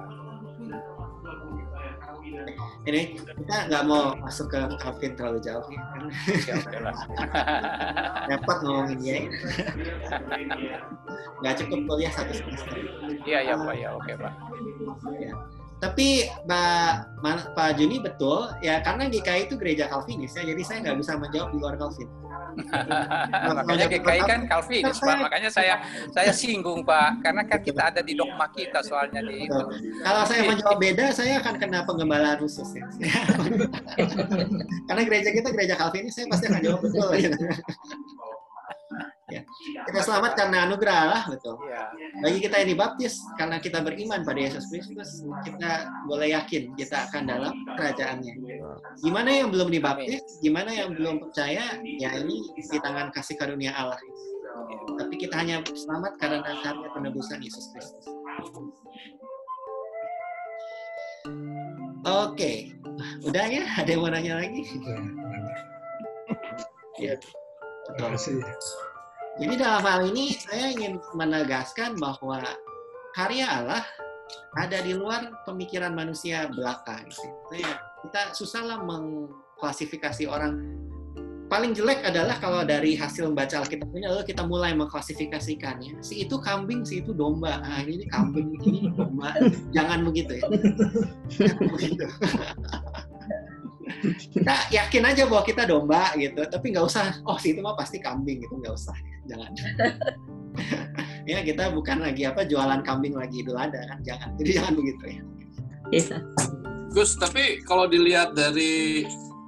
Ini kita nggak mau masuk ke Calvin terlalu jauh ya. kan lah. repot ngomongin dia. ya. Nggak cukup kuliah satu semester. Iya, iya, Pak. Ya, oke, Pak. Ya. Tapi Pak Pak Juni betul ya karena GKI itu gereja Calvinis ya jadi saya nggak bisa menjawab di luar Calvin. makanya GKI kan Calvinis Pak, makanya saya saya singgung Pak, karena kan kita ada di dogma kita soalnya di itu. Kalau saya menjawab beda saya akan kena penggembalaan khusus ya. karena gereja kita gereja Calvinis saya pasti akan jawab betul. gitu. Ya. Kita selamat karena anugerah Allah betul. Iya. Bagi kita yang dibaptis karena kita beriman pada Yesus Kristus, kita boleh yakin kita akan dalam kerajaannya. Gimana yang belum dibaptis, gimana yang belum percaya, ya ini di tangan kasih karunia Allah. Tapi kita hanya selamat karena karya penebusan Yesus Kristus. Oke, udah ya? Ada yang mau nanya lagi? Ya, betul. Terima kasih. Jadi dalam hal ini saya ingin menegaskan bahwa karya Allah ada di luar pemikiran manusia belaka. Gitu. Kita susahlah mengklasifikasi orang. Paling jelek adalah kalau dari hasil membaca Alkitabnya lalu kita mulai mengklasifikasikannya. Si itu kambing, si itu domba. Ah, ini, ini kambing, ini domba. Jangan begitu ya. Jangan begitu. kita yakin aja bahwa kita domba gitu, tapi nggak usah. Oh, si itu mah pasti kambing gitu, nggak usah. Jangan. ya kita bukan lagi apa jualan kambing lagi idul adha kan, jangan. Jadi jangan begitu ya. Iya. Gus, tapi kalau dilihat dari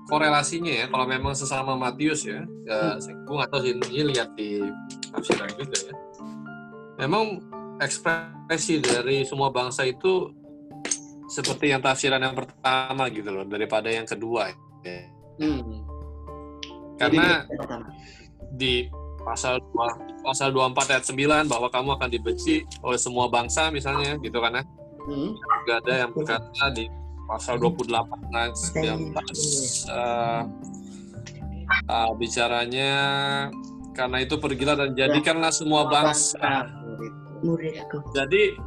korelasinya ya, kalau memang sesama Matius ya, ya saya gue nggak tahu sih ini lihat di tafsiran juga ya. Memang ekspresi dari semua bangsa itu seperti yang tafsiran yang pertama gitu loh, daripada yang kedua. Ya. Hmm. Karena di pasal 2, pasal 24 ayat 9 bahwa kamu akan dibenci oleh semua bangsa misalnya gitu kan ya. Hmm. juga ada yang berkata di pasal 28 ayat 19 eh, eh, bicaranya karena itu pergilah dan jadikanlah semua bangsa Muridku. jadi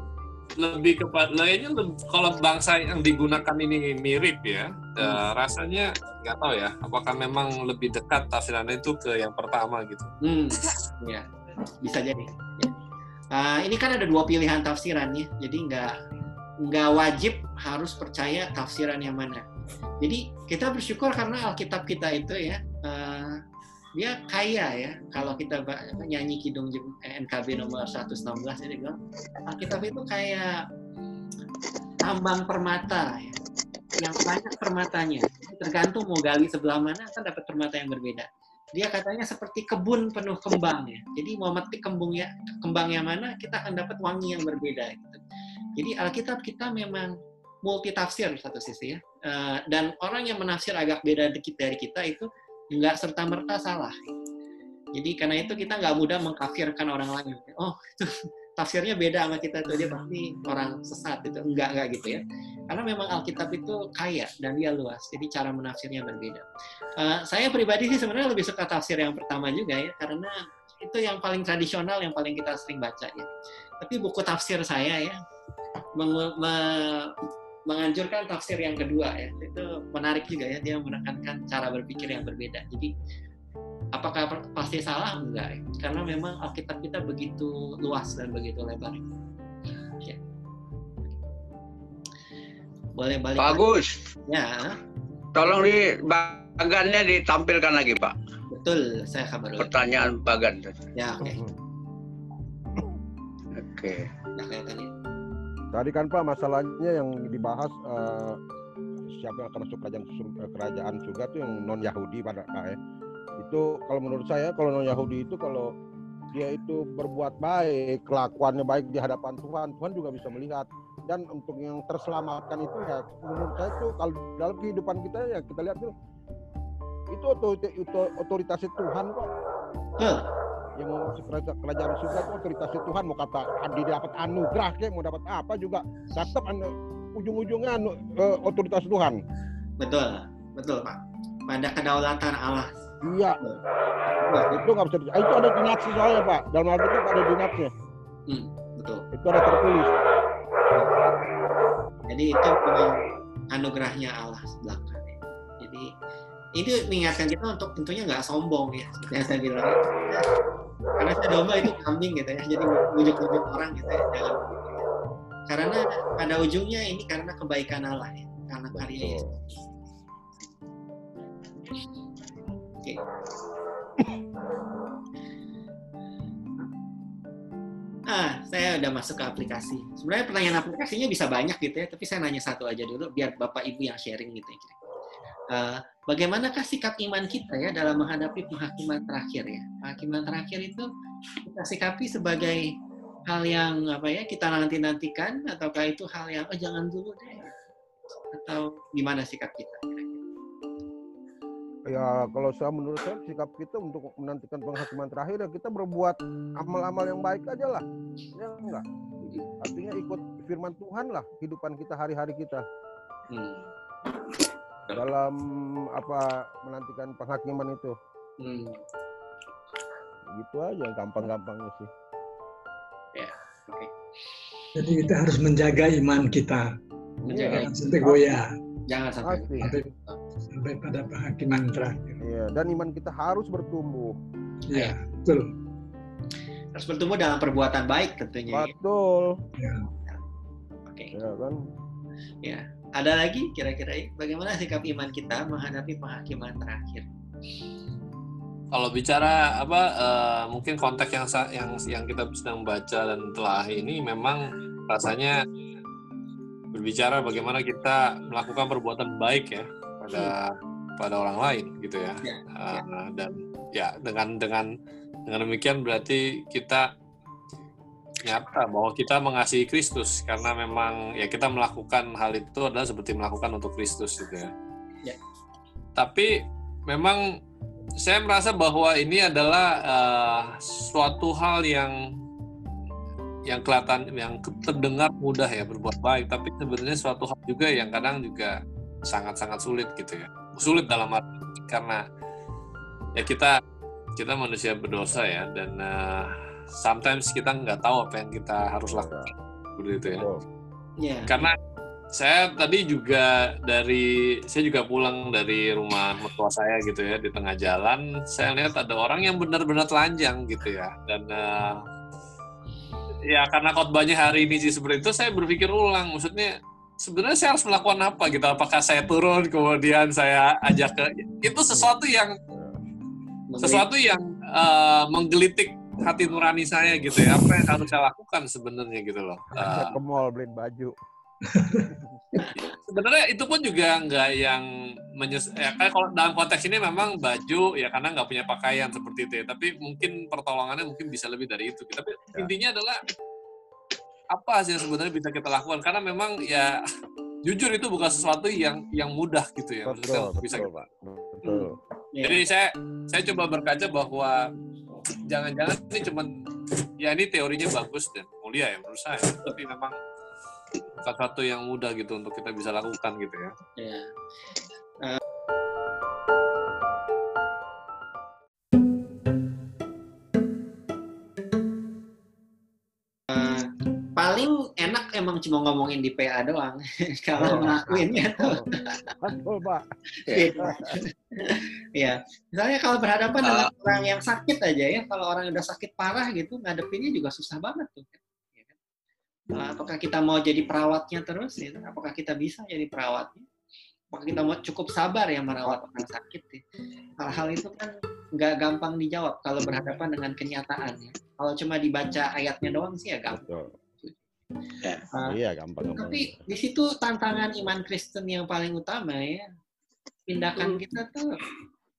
lebih kepada lainnya leb- kalau bangsa yang digunakan ini mirip ya eh, rasanya nggak tahu ya apakah memang lebih dekat tafsirannya itu ke yang pertama gitu Hmm. Ya, bisa jadi. Ya. Ah, ini kan ada dua pilihan tafsiran ya, jadi nggak nggak wajib harus percaya tafsiran yang mana. Jadi kita bersyukur karena Alkitab kita itu ya, eh, dia kaya ya. Kalau kita nyanyi Kidung eh, NKB nomor 116 ini bilang Alkitab itu kayak tambang permata ya. Yang banyak permatanya. Tergantung mau gali sebelah mana kan dapat permata yang berbeda dia katanya seperti kebun penuh kembang ya. Jadi mau metik kembungnya kembang yang mana kita akan dapat wangi yang berbeda gitu. Jadi Alkitab kita memang multi tafsir satu sisi ya. Eh, dan orang yang menafsir agak beda dikit dari kita itu nggak serta merta salah. Jadi karena itu kita nggak mudah mengkafirkan orang lain. Oh, itu tafsirnya beda sama kita tuh dia pasti orang sesat itu. Enggak enggak gitu ya. Karena memang Alkitab itu kaya dan dia luas. Jadi cara menafsirnya berbeda. Uh, saya pribadi sih sebenarnya lebih suka tafsir yang pertama juga ya karena itu yang paling tradisional yang paling kita sering baca ya. Tapi buku tafsir saya ya meng- me- menganjurkan tafsir yang kedua ya itu menarik juga ya dia menekankan cara berpikir yang berbeda jadi apakah pasti salah enggak ya? karena memang Alkitab kita begitu luas dan begitu lebar ya. boleh balik Bagus. ya Tolong di bagannya ditampilkan lagi, Pak. betul saya kabar. Pertanyaan bagan. ya oke Oke. Udah kelihatan ya Tadi kan Pak masalahnya yang dibahas eh, siapa yang akan masuk kerajaan sur- eh, kerajaan surga itu yang non Yahudi pada Pak ya. Itu kalau menurut saya kalau non Yahudi itu kalau dia itu berbuat baik, kelakuannya baik di hadapan Tuhan, Tuhan juga bisa melihat. Dan untuk yang terselamatkan itu ya menurut saya itu kalau dalam kehidupan kita ya kita lihat tuh itu otorita- itu otoritasnya Tuhan kok. Yang mau kerajaan, surga itu otoritasnya Tuhan mau kata Andi dapat anugerah kek mau dapat apa juga tetap anu, ujung-ujungnya eh, otoritas Tuhan. betul betul pak pada kedaulatan Allah Iya. Nah, itu nggak bisa. ah, Itu ada di nafsi soalnya Pak. Dalam Alkitab ada di nafsnya. Hmm, betul Itu ada tertulis. Jadi itu memang anugerahnya Allah belakang. Jadi itu mengingatkan kita untuk tentunya nggak sombong ya, yang saya bilang. Karena saya domba itu kambing gitu ya, jadi bujuk-bujuk orang gitu ya, jangan begitu ya. Karena pada ujungnya ini karena kebaikan Allah ya, karena karya Yesus. Oke. Ah, saya udah masuk ke aplikasi. Sebenarnya pertanyaan aplikasinya bisa banyak gitu ya, tapi saya nanya satu aja dulu biar Bapak Ibu yang sharing gitu ya. Eh, bagaimanakah sikap iman kita ya dalam menghadapi penghakiman terakhir ya? Penghakiman terakhir itu kita sikapi sebagai hal yang apa ya kita nanti nantikan ataukah itu hal yang oh jangan dulu deh atau gimana sikap kita? Ya kalau saya menurut saya sikap kita untuk menantikan penghakiman terakhir ya kita berbuat amal-amal yang baik aja lah. Ya enggak. Artinya ikut firman Tuhan lah kehidupan kita hari-hari kita. Hmm. Dalam apa menantikan penghakiman itu. Hmm. Gitu aja gampang-gampangnya sih. Ya, oke. Jadi kita harus menjaga iman kita. Menjaga Jangan sampai goyah. Jangan sampai Pasti. Sampai, sampai pada penghakiman terakhir. Iya, dan iman kita harus bertumbuh. Ya, betul. harus bertumbuh dalam perbuatan baik tentunya. ya. Betul. Ya. Oke. Ya kan? Ya, ada lagi kira-kira ya? bagaimana sikap iman kita menghadapi penghakiman terakhir? Kalau bicara apa eh, mungkin konteks yang yang yang kita sedang baca dan telah ini memang rasanya berbicara bagaimana kita melakukan perbuatan baik ya pada pada orang lain gitu ya. Ya, Eh, dan ya dengan dengan dengan demikian berarti kita nyata bahwa kita mengasihi Kristus karena memang ya kita melakukan hal itu adalah seperti melakukan untuk Kristus gitu ya. Ya. Tapi memang saya merasa bahwa ini adalah eh, suatu hal yang yang kelihatan yang terdengar mudah ya berbuat baik tapi sebenarnya suatu hal juga yang kadang juga sangat-sangat sulit gitu ya sulit dalam arti karena ya kita kita manusia berdosa ya dan eh, sometimes kita nggak tahu apa yang kita harus lakukan. Begitu ya. Betul. Ya, karena saya tadi juga dari saya juga pulang dari rumah mertua saya gitu ya di tengah jalan saya lihat ada orang yang benar-benar telanjang gitu ya. Dan eh, ya karena khotbahnya hari ini sih seperti itu saya berpikir ulang maksudnya sebenarnya saya harus melakukan apa gitu? Apakah saya turun kemudian saya ajak ke itu sesuatu yang sesuatu yang eh, menggelitik hati nurani saya gitu ya apa yang harus saya lakukan sebenarnya gitu loh Eh, ke mall beliin baju. sebenarnya itu pun juga nggak yang menyes ya kan kalau dalam konteks ini memang baju ya karena nggak punya pakaian seperti itu ya tapi mungkin pertolongannya mungkin bisa lebih dari itu tapi Ya. intinya adalah apa sih yang sebenarnya bisa kita lakukan karena memang ya jujur itu bukan sesuatu yang yang mudah gitu ya maksudnya Betul, bisa betul, Pak. Betul. Iya. Jadi saya saya coba berkaca bahwa jangan-jangan ini cuman ya ini teorinya bagus dan mulia ya menurut saya, tapi memang bukan satu yang mudah gitu untuk kita bisa lakukan gitu ya. Ya. Eh, emang cuma ngomongin di PA doang. Kalau Oh. ngelakuinnya tuh Betul, Pak. beda. ya, misalnya kalau berhadapan dengan Ah. orang yang sakit aja ya, kalau orang yang udah sakit parah gitu, ngadepinnya juga susah banget tuh. Ya kan? Eh, Apakah kita mau jadi perawatnya terus? Ya? Apakah kita bisa jadi perawatnya? Apakah kita mau cukup sabar ya merawat orang sakit? Ya? Hal-hal itu kan nggak gampang dijawab kalau berhadapan dengan kenyataan. Ya. Kalau cuma dibaca ayatnya doang sih ya gampang. Betul. Ya. Ah, Iya, gampang gampang. tapi di situ tantangan iman Kristen yang paling utama ya. Tindakan kita tuh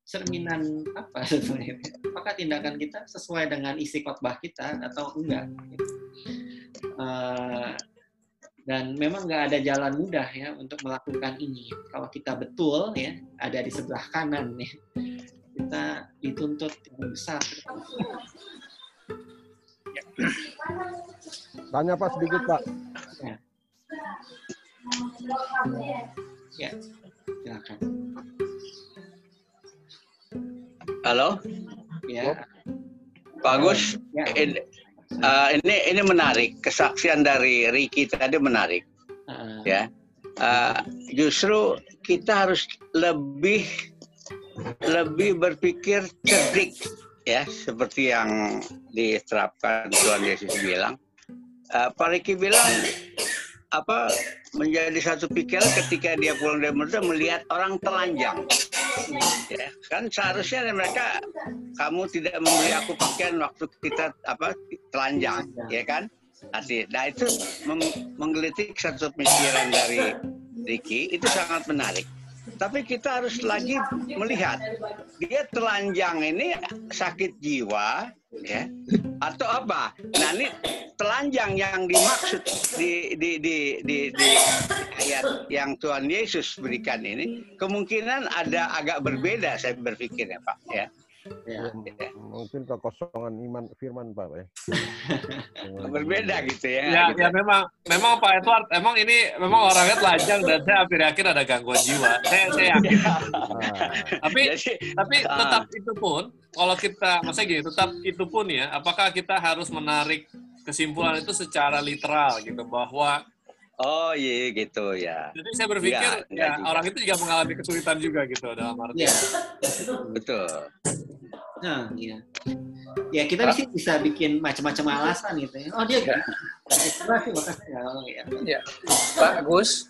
cerminan apa sebenarnya? Apakah tindakan kita sesuai dengan isi khotbah kita atau enggak? gitu. Eh, dan memang nggak ada jalan mudah ya untuk melakukan ini. Kalau kita betul ya ada di sebelah kanan ya, kita dituntut yang besar. Tanya Pak sedikit, Pak. Ya, silakan. Halo, Ya, Pak Agus. ya. In- eh, ini ini menarik kesaksian dari Ricky tadi menarik Eh, ya. Eh, justru kita harus lebih lebih berpikir cerdik ya seperti yang diterapkan Tuhan Yesus bilang. Eh, Pak Ricky bilang apa menjadi satu pikiran ketika dia pulang dari Madura melihat orang telanjang. Ya, kan seharusnya mereka kamu tidak memberi aku pakaian waktu kita apa telanjang, ya kan? Arti, nah itu menggelitik satu pikiran dari Ricky itu sangat menarik. Tapi kita harus lagi melihat dia telanjang ini sakit jiwa, ya, atau apa? Nah ini telanjang yang dimaksud di di di di, di ayat yang Tuhan Yesus berikan ini kemungkinan ada agak berbeda saya berpikir ya Pak ya. Ya. Ya, mungkin kekosongan iman firman, Pak. Ya. Berbeda gitu ya. Ya, gitu. ya memang memang Pak Edward emang ini memang orangnya telanjang dan saya hampir yakin ada gangguan jiwa. Saya saya yakin. Ah, Tapi Jadi tapi Ah. tetap itu pun kalau kita maksudnya gini tetap itu pun ya apakah kita harus menarik kesimpulan itu secara literal gitu bahwa oh iya gitu ya. jadi saya berpikir enggak ya juga. orang itu juga mengalami kesulitan juga gitu dalam arti Ya. Betul. Nah, iya. Ya kita sini bisa bikin macam-macam alasan gitu ya. Oh dia Ya. makasih ya. Oh, ya. Ya, Pak Gus,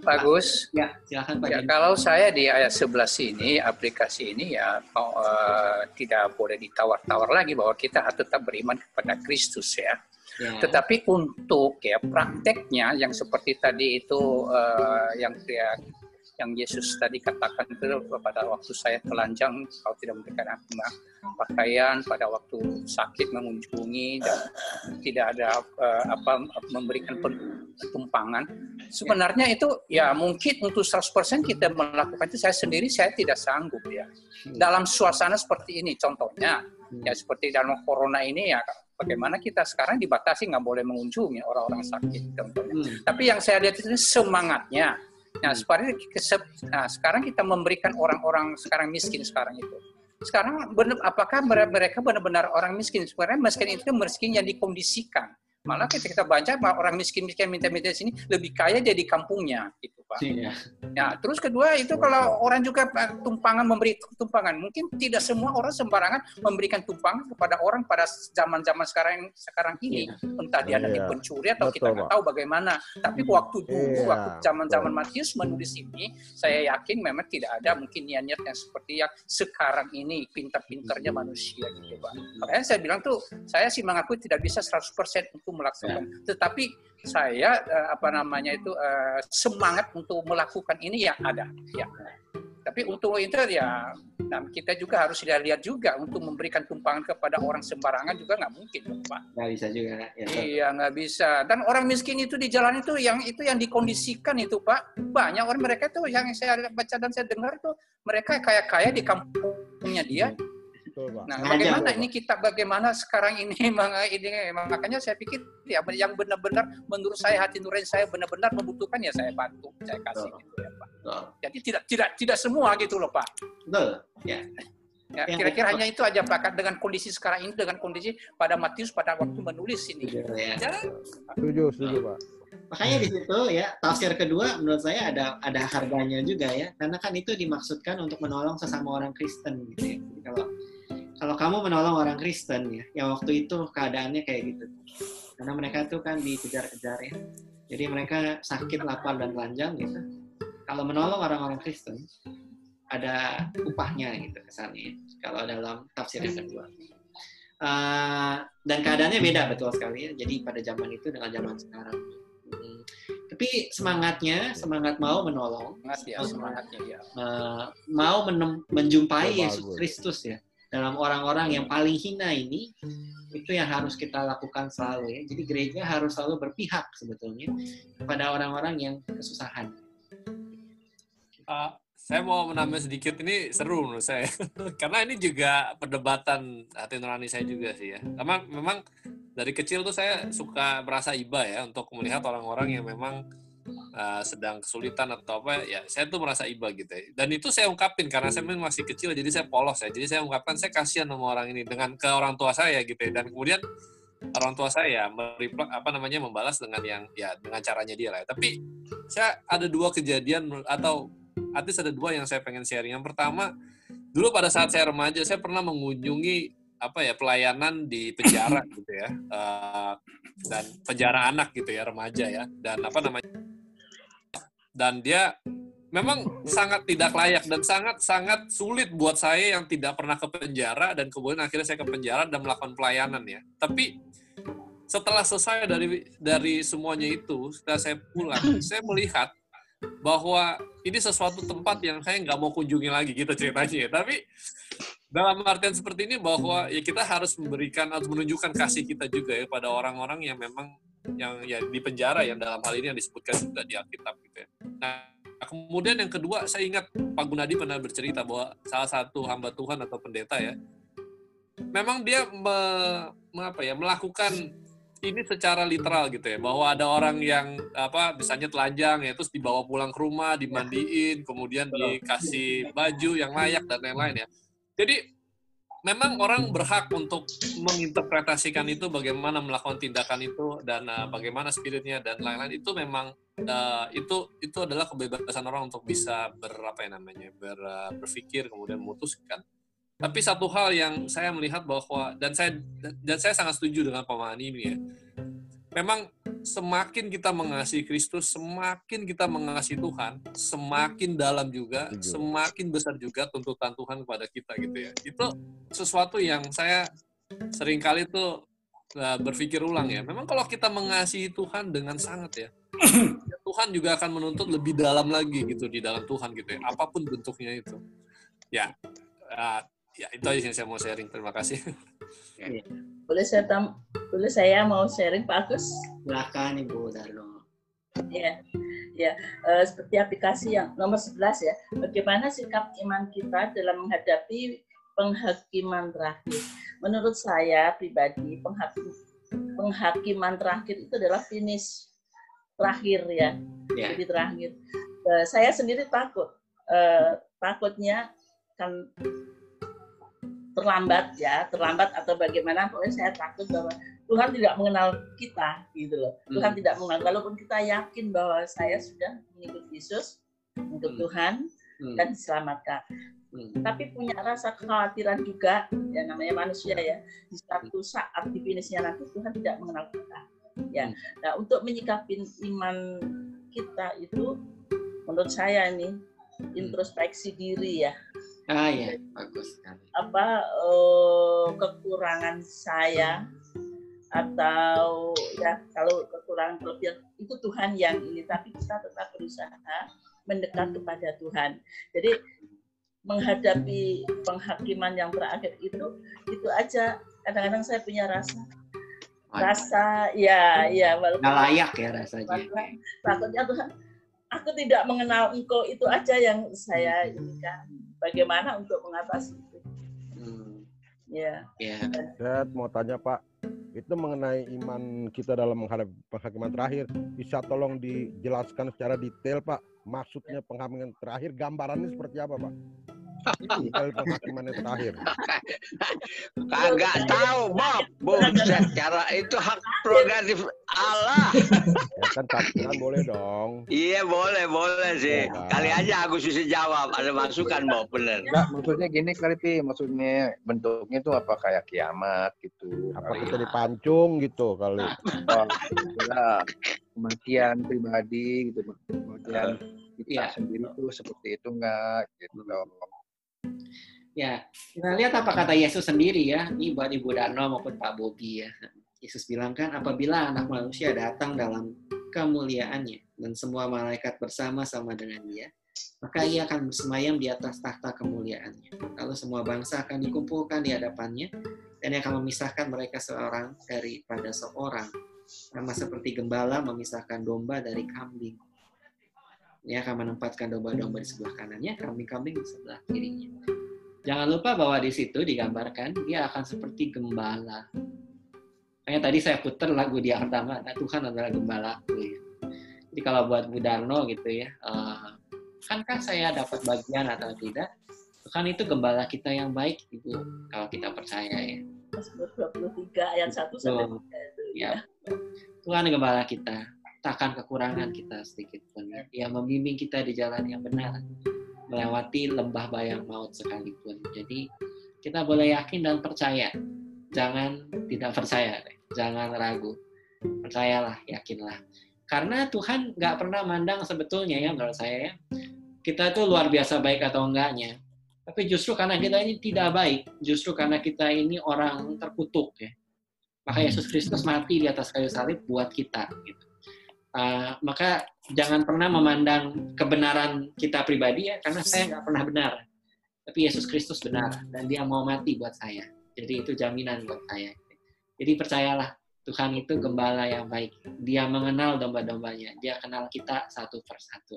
Pak Gus, Ya, silakan Pak ya kalau saya di ayat 11 ini, aplikasi ini ya mau, eh, tidak boleh ditawar-tawar lagi bahwa kita harus tetap beriman kepada Kristus ya. Ya. Tetapi untuk ya prakteknya yang seperti tadi itu eh, yang dia yang Yesus tadi katakan itu pada waktu saya telanjang kau tidak memberikan aku pakaian pada waktu sakit mengunjungi dan tidak ada eh, apa memberikan tumpangan. Sebenarnya itu ya mungkin untuk 100% kita melakukan itu saya sendiri saya tidak sanggup ya. Dalam suasana seperti ini contohnya ya seperti dalam corona ini ya bagaimana kita sekarang dibatasi nggak boleh mengunjungi orang-orang sakit contohnya. Hmm. tapi yang saya lihat itu semangatnya. Nah seperti nah, sekarang kita memberikan orang-orang sekarang miskin sekarang itu. Sekarang benar apakah mere- mereka benar-benar orang miskin? Sebenarnya miskin itu miskin yang dikondisikan malah kita kita baca orang miskin-miskin minta-minta di sini lebih kaya dia di kampungnya gitu pak Iya. Ya, terus kedua itu kalau orang juga tumpangan memberi tumpangan, mungkin tidak semua orang sembarangan memberikan tumpangan kepada orang pada zaman-zaman sekarang sekarang ini. Entah dia nanti Iya. pencuri atau kita nggak tahu bagaimana. Tapi waktu dulu, Iya, waktu zaman-zaman. Matius menulis ini, saya yakin memang tidak ada mungkin niat-niat yang seperti yang sekarang ini pintar-pintarnya manusia gitu, Pak. Makanya saya bilang tuh, saya sih mengaku tidak bisa 100% untuk melaksanakan. Tetapi saya eh, apa namanya itu eh, semangat untuk melakukan ini ya ada ya. Tapi untuk itu ya nah kita juga harus lihat juga untuk memberikan tumpangan kepada orang sembarangan juga nggak mungkin dong pak. Nggak bisa juga ya, iya nggak bisa. Dan orang miskin itu di jalan itu yang itu yang dikondisikan itu pak. Banyak orang mereka tuh yang saya baca dan saya dengar tuh mereka kaya kaya di kampungnya dia Nah, bagaimana ini kita bagaimana sekarang ini ini makanya saya pikir ya yang benar-benar menurut saya hati nurani saya benar-benar membutuhkan ya saya bantu, saya kasih gitu ya Pak. Jadi tidak tidak tidak semua gitu loh Pak. Betul. Ya. Ya, kira-kira hanya itu aja Pak dengan kondisi sekarang ini dengan kondisi pada Matius pada waktu menulis ini. Ya. Setuju, setuju Pak. Makanya di situ ya tafsir kedua menurut saya ada ada harganya juga ya karena kan itu dimaksudkan untuk menolong sesama orang Kristen gitu ya. Jadi kalau kalau kamu menolong orang Kristen ya, yang waktu itu keadaannya kayak gitu. Karena mereka tuh kan dikejar-kejar ya. Jadi mereka sakit, lapar, dan telanjang gitu. Kalau menolong orang-orang Kristen, ada upahnya gitu kesannya. Kalau dalam tafsir yang kedua. Uh, dan keadaannya beda betul sekali ya. Jadi pada zaman itu dengan zaman sekarang. Hmm. Tapi semangatnya, semangat mau menolong, semangat ya, semangatnya ya. Uh, mau menjumpai Yesus Kristus ya dalam orang-orang yang paling hina ini itu yang harus kita lakukan selalu ya. Jadi gereja harus selalu berpihak sebetulnya kepada orang-orang yang kesusahan. Uh, saya mau menambah sedikit ini seru menurut saya karena ini juga perdebatan hati nurani saya juga sih ya. Karena memang dari kecil tuh saya suka merasa iba ya untuk melihat orang-orang yang memang uh, sedang kesulitan atau apa ya saya tuh merasa iba gitu ya. dan itu saya ungkapin karena saya memang masih kecil jadi saya polos ya jadi saya ungkapkan saya kasihan sama orang ini dengan ke orang tua saya gitu ya. dan kemudian orang tua saya meripla, apa namanya membalas dengan yang ya dengan caranya dia lah ya. tapi saya ada dua kejadian atau artis ada dua yang saya pengen sharing yang pertama dulu pada saat saya remaja saya pernah mengunjungi apa ya pelayanan di penjara gitu ya uh, dan penjara anak gitu ya remaja ya dan apa namanya dan dia memang sangat tidak layak dan sangat sangat sulit buat saya yang tidak pernah ke penjara dan kemudian akhirnya saya ke penjara dan melakukan pelayanan ya. Tapi setelah selesai dari dari semuanya itu, setelah saya pulang, saya melihat bahwa ini sesuatu tempat yang saya nggak mau kunjungi lagi gitu ceritanya. Ya. Tapi dalam artian seperti ini bahwa ya kita harus memberikan atau menunjukkan kasih kita juga ya pada orang-orang yang memang yang ya di penjara yang dalam hal ini yang disebutkan juga di Alkitab gitu ya. Nah, kemudian yang kedua saya ingat Pak Gunadi pernah bercerita bahwa salah satu hamba Tuhan atau pendeta ya memang dia me, me, apa ya melakukan ini secara literal gitu ya. Bahwa ada orang yang apa misalnya telanjang ya terus dibawa pulang ke rumah dimandiin kemudian dikasih baju yang layak dan lain-lain ya. Jadi memang orang berhak untuk menginterpretasikan itu bagaimana melakukan tindakan itu dan uh, bagaimana spiritnya dan lain-lain. Itu memang uh, itu itu adalah kebebasan orang untuk bisa berapa ya namanya ber, uh, berpikir kemudian memutuskan. Tapi satu hal yang saya melihat bahwa dan saya dan saya sangat setuju dengan pemahaman ini ya. Memang semakin kita mengasihi Kristus, semakin kita mengasihi Tuhan, semakin dalam juga, semakin besar juga tuntutan Tuhan kepada kita gitu ya. Itu sesuatu yang saya sering kali tuh uh, berpikir ulang ya. Memang kalau kita mengasihi Tuhan dengan sangat ya, ya, Tuhan juga akan menuntut lebih dalam lagi gitu di dalam Tuhan gitu ya. Apa pun bentuknya itu. Ya, uh, ya itu aja yang saya mau sharing. Terima kasih. Ya. Boleh saya tam boleh saya mau sharing Pak Agus? Silakan Ibu Darno. Ya, ya uh, seperti aplikasi yang nomor 11 ya. Bagaimana sikap iman kita dalam menghadapi penghakiman terakhir? Menurut saya pribadi penghakim, penghakiman terakhir itu adalah finish terakhir ya, yeah. jadi terakhir. Uh, saya sendiri takut, uh, takutnya kan terlambat ya, terlambat atau bagaimana, pokoknya saya takut bahwa Tuhan tidak mengenal kita gitu loh. Hmm. Tuhan tidak mengenal, walaupun kita yakin bahwa saya sudah mengikut Yesus untuk hmm. Tuhan hmm. dan diselamatkan. Hmm. Tapi punya rasa kekhawatiran juga, ya namanya manusia ya, di satu saat di finishnya nanti Tuhan tidak mengenal kita. Ya, hmm. nah untuk menyikapi iman kita itu, menurut saya ini hmm. introspeksi diri ya, Ah ya, bagus Apa uh, kekurangan saya atau ya kalau kekurangan kelebihan itu Tuhan yang ini, tapi kita tetap berusaha mendekat kepada Tuhan. Jadi menghadapi penghakiman yang terakhir itu itu aja. Kadang-kadang saya punya rasa. Rasa ya ya walaupun nggak layak ya rasanya. Takutnya Tuhan aku tidak mengenal engkau itu aja yang saya inginkan bagaimana untuk mengatasi itu? Hmm, ya. Ya. Saya mau tanya Pak, itu mengenai iman kita dalam menghadapi penghakiman terakhir, bisa tolong dijelaskan secara detail Pak, maksudnya penghakiman terakhir, gambarannya seperti apa Pak? Penghakiman yang terakhir. Kagak tahu, Bob. Buset, cara itu hak prerogatif Allah. Ya kan tafsiran boleh dong. Iya, boleh, boleh sih. Kali aja aku susah jawab. Ada masukan, Bob, bener. Enggak, maksudnya gini kali Pi, maksudnya bentuknya itu apa kayak kiamat gitu. Apa kita dipancung gitu kali. Oh, kematian pribadi gitu, kematian kita Iya. sendiri tuh seperti itu enggak gitu loh. Ya, kita lihat apa kata Yesus sendiri ya. Ini buat Ibu Darno maupun Pak Bobi ya. Yesus bilang kan, apabila anak manusia datang dalam kemuliaannya dan semua malaikat bersama-sama dengan dia, maka ia akan bersemayam di atas tahta kemuliaannya. Lalu semua bangsa akan dikumpulkan di hadapannya, dan ia akan memisahkan mereka seorang daripada seorang. Sama seperti gembala memisahkan domba dari kambing. Ia akan menempatkan domba-domba di sebelah kanannya, kambing-kambing di sebelah kirinya. Jangan lupa bahwa di situ digambarkan dia akan seperti gembala. Makanya tadi saya putar lagu di pertama, nah, Tuhan adalah gembalaku. Ya. Jadi kalau buat Bu Darno gitu ya, eh, akankah saya dapat bagian atau tidak? Tuhan itu gembala kita yang baik, Ibu, kalau kita percaya ya. Mazmur 23 ayat 1 sampai Betul. 3 itu Ya. Tuhan gembala kita, takkan kekurangan kita sedikit pun. ya. Dia membimbing kita di jalan yang benar, melewati lembah bayang maut sekalipun. Jadi kita boleh yakin dan percaya. Jangan tidak percaya, jangan ragu. Percayalah, yakinlah. Karena Tuhan nggak pernah mandang sebetulnya ya menurut saya ya. Kita itu luar biasa baik atau enggaknya. Tapi justru karena kita ini tidak baik, justru karena kita ini orang terkutuk ya. Maka Yesus Kristus mati di atas kayu salib buat kita. Gitu. Uh, maka jangan pernah memandang kebenaran kita pribadi ya, karena saya nggak pernah benar. Tapi Yesus Kristus benar dan Dia mau mati buat saya. Jadi itu jaminan buat saya. Jadi percayalah Tuhan itu gembala yang baik. Dia mengenal domba-dombanya. Dia kenal kita satu persatu.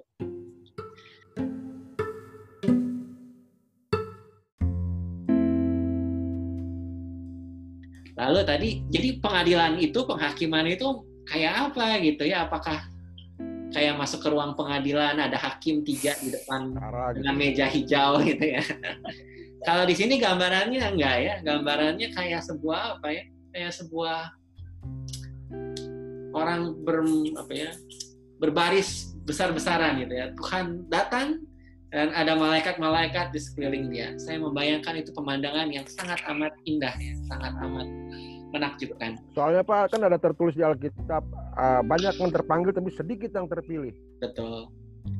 Lalu tadi, jadi pengadilan itu, penghakiman itu kayak apa gitu ya? Apakah kayak masuk ke ruang pengadilan ada hakim tiga di depan dengan meja hijau gitu ya? Kalau di sini gambarannya enggak ya? Gambarannya kayak sebuah apa ya? Kayak sebuah orang ber apa ya? berbaris besar-besaran gitu ya. Tuhan datang dan ada malaikat-malaikat di sekeliling dia. Saya membayangkan itu pemandangan yang sangat amat indah ya, sangat amat menakjubkan. Soalnya Pak kan ada tertulis di Alkitab uh, banyak yang terpanggil tapi sedikit yang terpilih. Betul.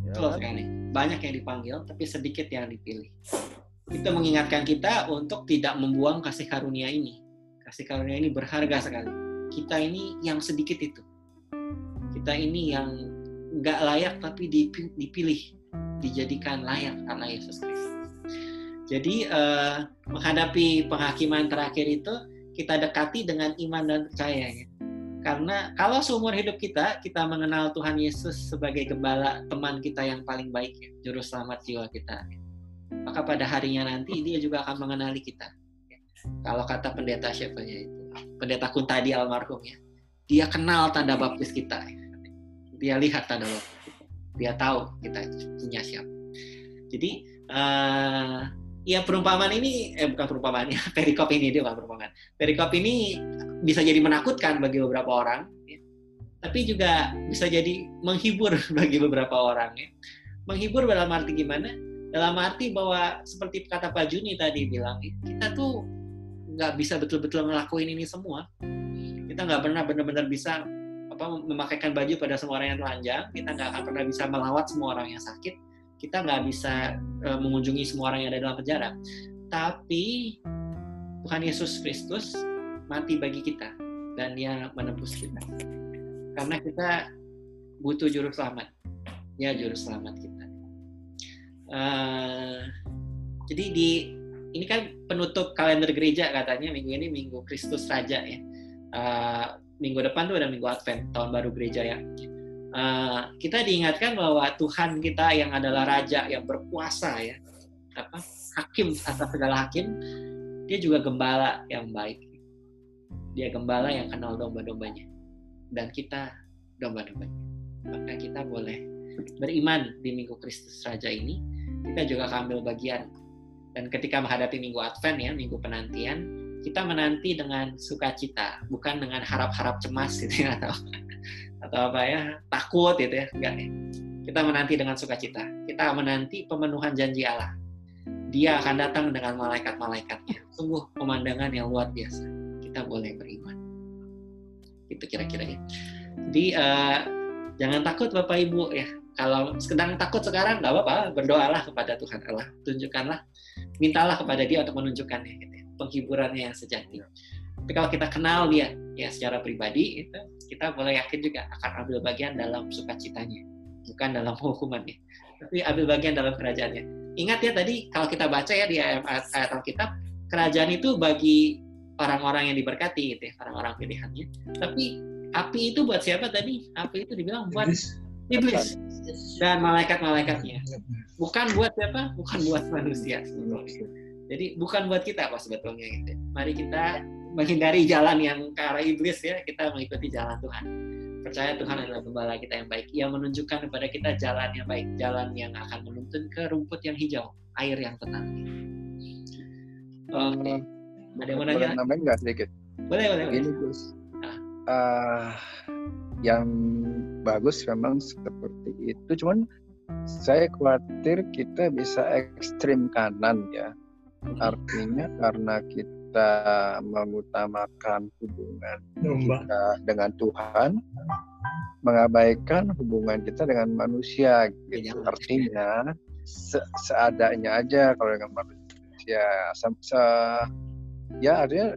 Ya Betul kan? sekali. Banyak yang dipanggil tapi sedikit yang dipilih. Itu mengingatkan kita untuk tidak membuang kasih karunia ini. Kasih karunia ini berharga sekali. Kita ini yang sedikit itu. Kita ini yang nggak layak tapi dipi- dipilih, dijadikan layak karena Yesus Kristus. Jadi eh, menghadapi penghakiman terakhir itu kita dekati dengan iman dan percaya ya. Karena kalau seumur hidup kita kita mengenal Tuhan Yesus sebagai gembala teman kita yang paling baik ya, juru selamat jiwa kita. ya. Maka pada harinya nanti dia juga akan mengenali kita. ya. Kalau kata pendeta siapa ya itu, pendeta Kuntadi almarhum ya, dia kenal tanda baptis kita. ya. Dia lihat tanda baptis. Dia tahu kita punya siapa. Jadi eh ya perumpamaan ini eh bukan perumpamaan ya perikop ini dia bukan perumpamaan. Perikop ini bisa jadi menakutkan bagi beberapa orang ya. tapi juga bisa jadi menghibur bagi beberapa orang ya. Menghibur dalam arti gimana? Dalam arti bahwa seperti kata Pak Juni tadi bilang ya, kita tuh nggak bisa betul-betul ngelakuin ini semua. Kita nggak pernah benar-benar bisa apa memakaikan baju pada semua orang yang telanjang. Kita nggak akan pernah bisa melawat semua orang yang sakit kita nggak bisa uh, mengunjungi semua orang yang ada dalam penjara. Tapi Tuhan Yesus Kristus mati bagi kita dan Dia menebus kita. Karena kita butuh juru selamat. Dia juru selamat kita. Uh, Jadi di ini kan penutup kalender gereja katanya minggu ini minggu Kristus Raja ya. Uh, minggu depan tuh ada minggu Advent tahun baru gereja ya. Uh, kita diingatkan bahwa Tuhan kita yang adalah Raja yang berkuasa ya, apa hakim atas segala hakim, dia juga gembala yang baik. Dia gembala yang kenal domba-dombanya dan kita domba-dombanya. Maka kita boleh beriman di minggu Kristus Raja ini, kita juga akan ambil bagian dan ketika menghadapi minggu Advent ya, minggu penantian, kita menanti dengan sukacita, bukan dengan harap-harap cemas gitu ya atau atau apa ya, takut gitu ya, enggak ya. Kita menanti dengan sukacita. Kita menanti pemenuhan janji Allah. Dia akan datang dengan malaikat-malaikatnya. Sungguh pemandangan yang luar biasa. Kita boleh beriman. Itu kira-kira ya. Jadi uh, jangan takut Bapak Ibu ya. Kalau sedang takut sekarang nggak apa-apa, berdoalah kepada Tuhan Allah. Tunjukkanlah mintalah kepada dia untuk menunjukkannya gitu ya, penghiburannya yang sejati. Tapi kalau kita kenal dia ya secara pribadi itu kita boleh yakin juga akan ambil bagian dalam sukacitanya, bukan dalam hukumannya. Tapi ambil bagian dalam kerajaannya. Ingat ya tadi kalau kita baca ya di ayat, ayat Alkitab, kerajaan itu bagi orang-orang yang diberkati gitu ya, orang-orang pilihannya. Tapi api itu buat siapa tadi? Api itu dibilang buat iblis dan malaikat-malaikatnya. Bukan buat siapa? Bukan buat manusia sebetulnya. Jadi bukan buat kita kok sebetulnya gitu. Mari kita menghindari jalan yang ke arah iblis ya, kita mengikuti jalan Tuhan. Percaya Tuhan adalah gembala kita yang baik. Ia menunjukkan kepada kita jalan yang baik, jalan yang akan menuntun ke rumput yang hijau, air yang tenang. Oke. Okay. Ada yang mau nanya? Boleh nambahin nggak sedikit? Boleh, boleh. Ini Gus. Uh, yang bagus memang seperti itu cuman saya khawatir kita bisa ekstrim kanan ya artinya karena kita mengutamakan hubungan kita dengan Tuhan mengabaikan hubungan kita dengan manusia gitu. Ya, artinya se seadanya aja kalau dengan manusia. Se, se ya artinya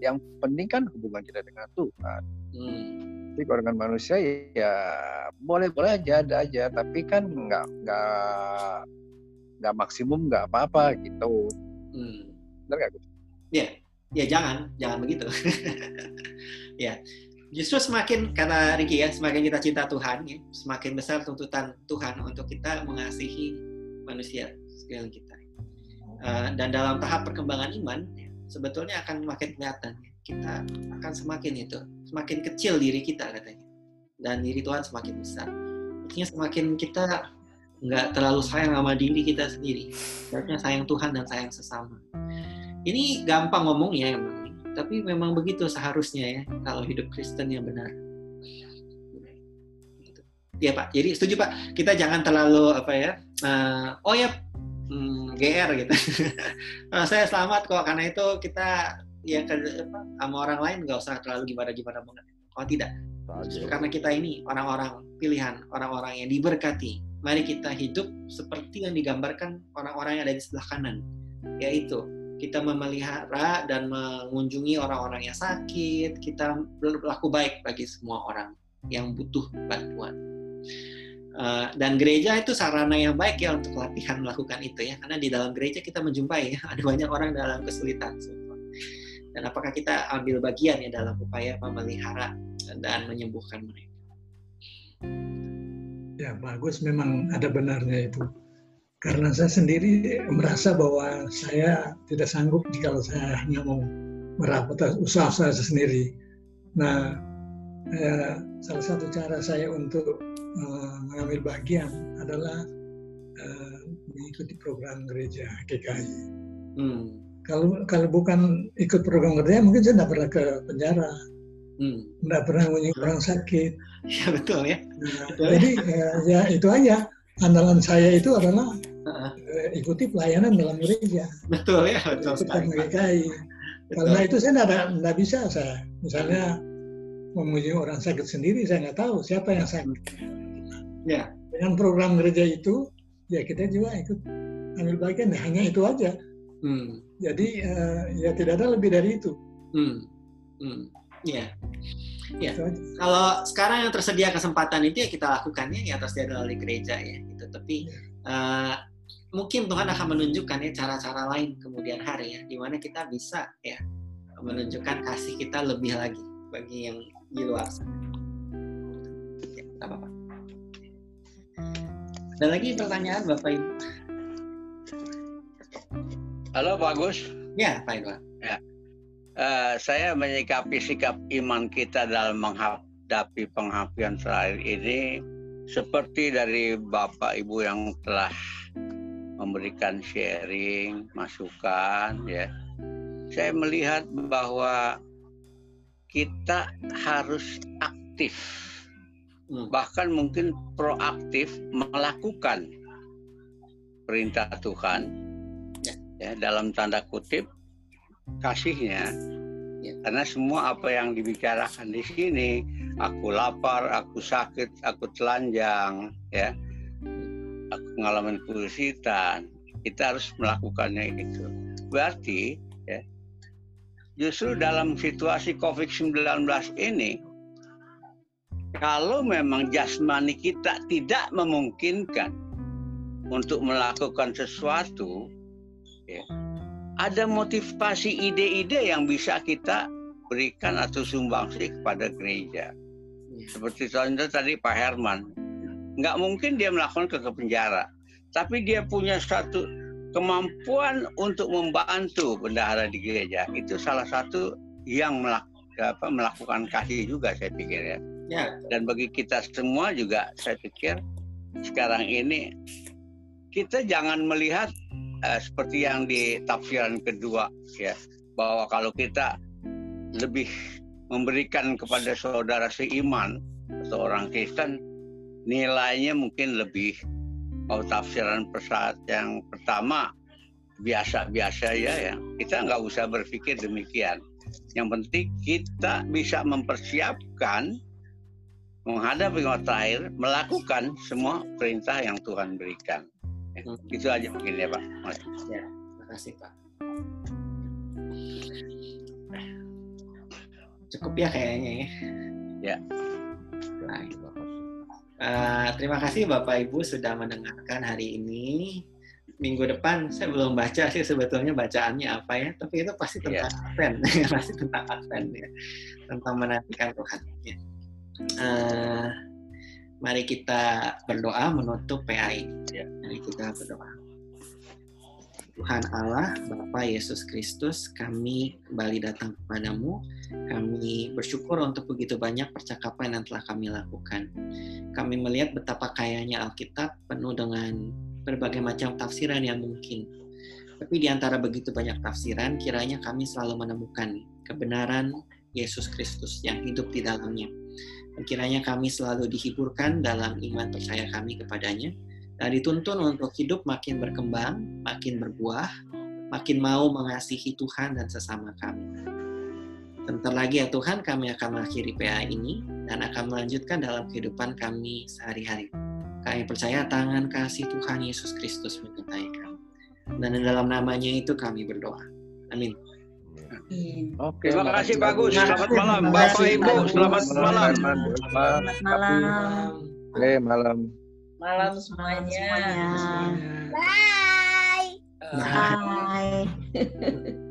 yang penting kan hubungan kita dengan Tuhan. Hmm. Tapi kalau dengan manusia ya boleh-boleh aja ada aja. Tapi kan nggak nggak nggak maksimum nggak apa-apa gitu. Hmm. benar gak ya ya jangan jangan begitu. Ya justru semakin kata Ricky ya semakin kita cinta Tuhan ya semakin besar tuntutan Tuhan untuk kita mengasihi manusia sekalian kita. Uh, dan dalam tahap perkembangan iman ya, sebetulnya akan makin kelihatan ya kita akan semakin itu semakin kecil diri kita katanya. Dan diri Tuhan semakin besar. Artinya semakin kita nggak terlalu sayang sama diri kita sendiri. Artinya sayang Tuhan dan sayang sesama ini gampang ngomong ya emang tapi memang begitu seharusnya ya kalau hidup Kristen yang benar Ya Pak, jadi setuju Pak. Kita jangan terlalu apa ya? Uh, oh ya, hmm, GR gitu. uh, saya selamat kok karena itu kita ya apa, sama orang lain nggak usah terlalu gimana gimana banget kalau tidak Justru karena kita ini orang-orang pilihan orang-orang yang diberkati mari kita hidup seperti yang digambarkan orang-orang yang ada di sebelah kanan yaitu kita memelihara dan mengunjungi orang-orang yang sakit kita berlaku baik bagi semua orang yang butuh bantuan Uh, dan gereja itu sarana yang baik ya untuk latihan melakukan itu ya karena di dalam gereja kita menjumpai ya ada banyak orang dalam kesulitan dan apakah kita ambil bagian ya dalam upaya memelihara dan menyembuhkan mereka. Ya bagus memang ada benarnya itu. Karena saya sendiri merasa bahwa saya tidak sanggup jika saya hanya mau merapat usaha saya sendiri. Nah, eh, salah satu cara saya untuk eh, mengambil bagian adalah eh, mengikuti program gereja GKI. Hmm kalau kalau bukan ikut program kerja mungkin saya tidak pernah ke penjara hmm. tidak pernah menyinggung orang sakit ya betul ya nah, betul, jadi ya. ya itu aja andalan saya itu adalah uh-huh. ikuti pelayanan dalam gereja betul ya betul sekali GKI karena itu saya tidak bisa saya misalnya memuji orang sakit sendiri saya nggak tahu siapa yang sakit ya dengan program gereja itu ya kita juga ikut ambil bagian hanya itu aja Hmm. Jadi uh, ya tidak ada lebih dari itu. Hmm. Hmm. Ya. Ya. Kalau sekarang yang tersedia kesempatan itu ya kita lakukannya ya atas dari gereja ya. Itu tapi uh, mungkin Tuhan akan menunjukkan ya cara-cara lain kemudian hari ya, di mana kita bisa ya menunjukkan kasih kita lebih lagi bagi yang di luar sana. Ya, apa-apa. Ada lagi pertanyaan Bapak Ibu? Halo Pak Gus. Ya, Pak Ibu. Ya. Eh, saya menyikapi sikap iman kita dalam menghadapi penghapian terakhir ini seperti dari Bapak Ibu yang telah memberikan sharing, masukan ya. Saya melihat bahwa kita harus aktif bahkan mungkin proaktif melakukan perintah Tuhan ya dalam tanda kutip kasihnya. Ya. karena semua apa yang dibicarakan di sini aku lapar aku sakit aku telanjang ya. Aku mengalami kesulitan kita harus melakukannya itu. Berarti ya justru dalam situasi COVID-19 ini kalau memang jasmani kita tidak memungkinkan untuk melakukan sesuatu, ya, ada motivasi ide-ide yang bisa kita berikan atau sumbangsi kepada gereja. Seperti contoh tadi Pak Herman, nggak mungkin dia melakukan ke penjara, tapi dia punya satu kemampuan untuk membantu bendahara di gereja. Itu salah satu yang melakukan kasih juga saya pikir ya. Ya. Dan bagi kita semua juga saya pikir sekarang ini kita jangan melihat uh, seperti yang di tafsiran kedua ya. Bahwa kalau kita lebih memberikan kepada saudara seiman atau orang Kristen nilainya mungkin lebih. Kalau tafsiran pesat yang pertama biasa-biasa ya ya. Kita nggak usah berpikir demikian. Yang penting kita bisa mempersiapkan menghadapi waktu akhir melakukan semua perintah yang Tuhan berikan. Hmm. Itu aja mungkin ya Pak. Ya, terima kasih Pak. Cukup ya kayaknya ya. Ya. Baik, Uh, terima kasih Bapak Ibu sudah mendengarkan hari ini. Minggu depan saya belum baca sih sebetulnya bacaannya apa ya, tapi itu pasti tentang yeah. Advent, pasti tentang Advent ya, tentang menantikan Tuhan. Ya uh, mari kita berdoa menutup PA ini. Ya. Mari kita berdoa. Tuhan Allah, Bapa Yesus Kristus, kami kembali datang kepadamu. Kami bersyukur untuk begitu banyak percakapan yang telah kami lakukan. Kami melihat betapa kayanya Alkitab penuh dengan berbagai macam tafsiran yang mungkin. Tapi di antara begitu banyak tafsiran, kiranya kami selalu menemukan kebenaran Yesus Kristus yang hidup di dalamnya Kiranya kami selalu dihiburkan dalam iman percaya kami kepadanya dan dituntun untuk hidup makin berkembang, makin berbuah, makin mau mengasihi Tuhan dan sesama kami. Sebentar lagi ya Tuhan kami akan mengakhiri PA ini dan akan melanjutkan dalam kehidupan kami sehari-hari. Kami percaya tangan kasih Tuhan Yesus Kristus menyertai kami. Dan dalam namanya itu kami berdoa. Amin. Oke. Terima kasih Pak Gus. Selamat malam Bapak Ibu. Selamat malam. Selamat malam. Oke, malam. Malam semuanya. Bye. Bye.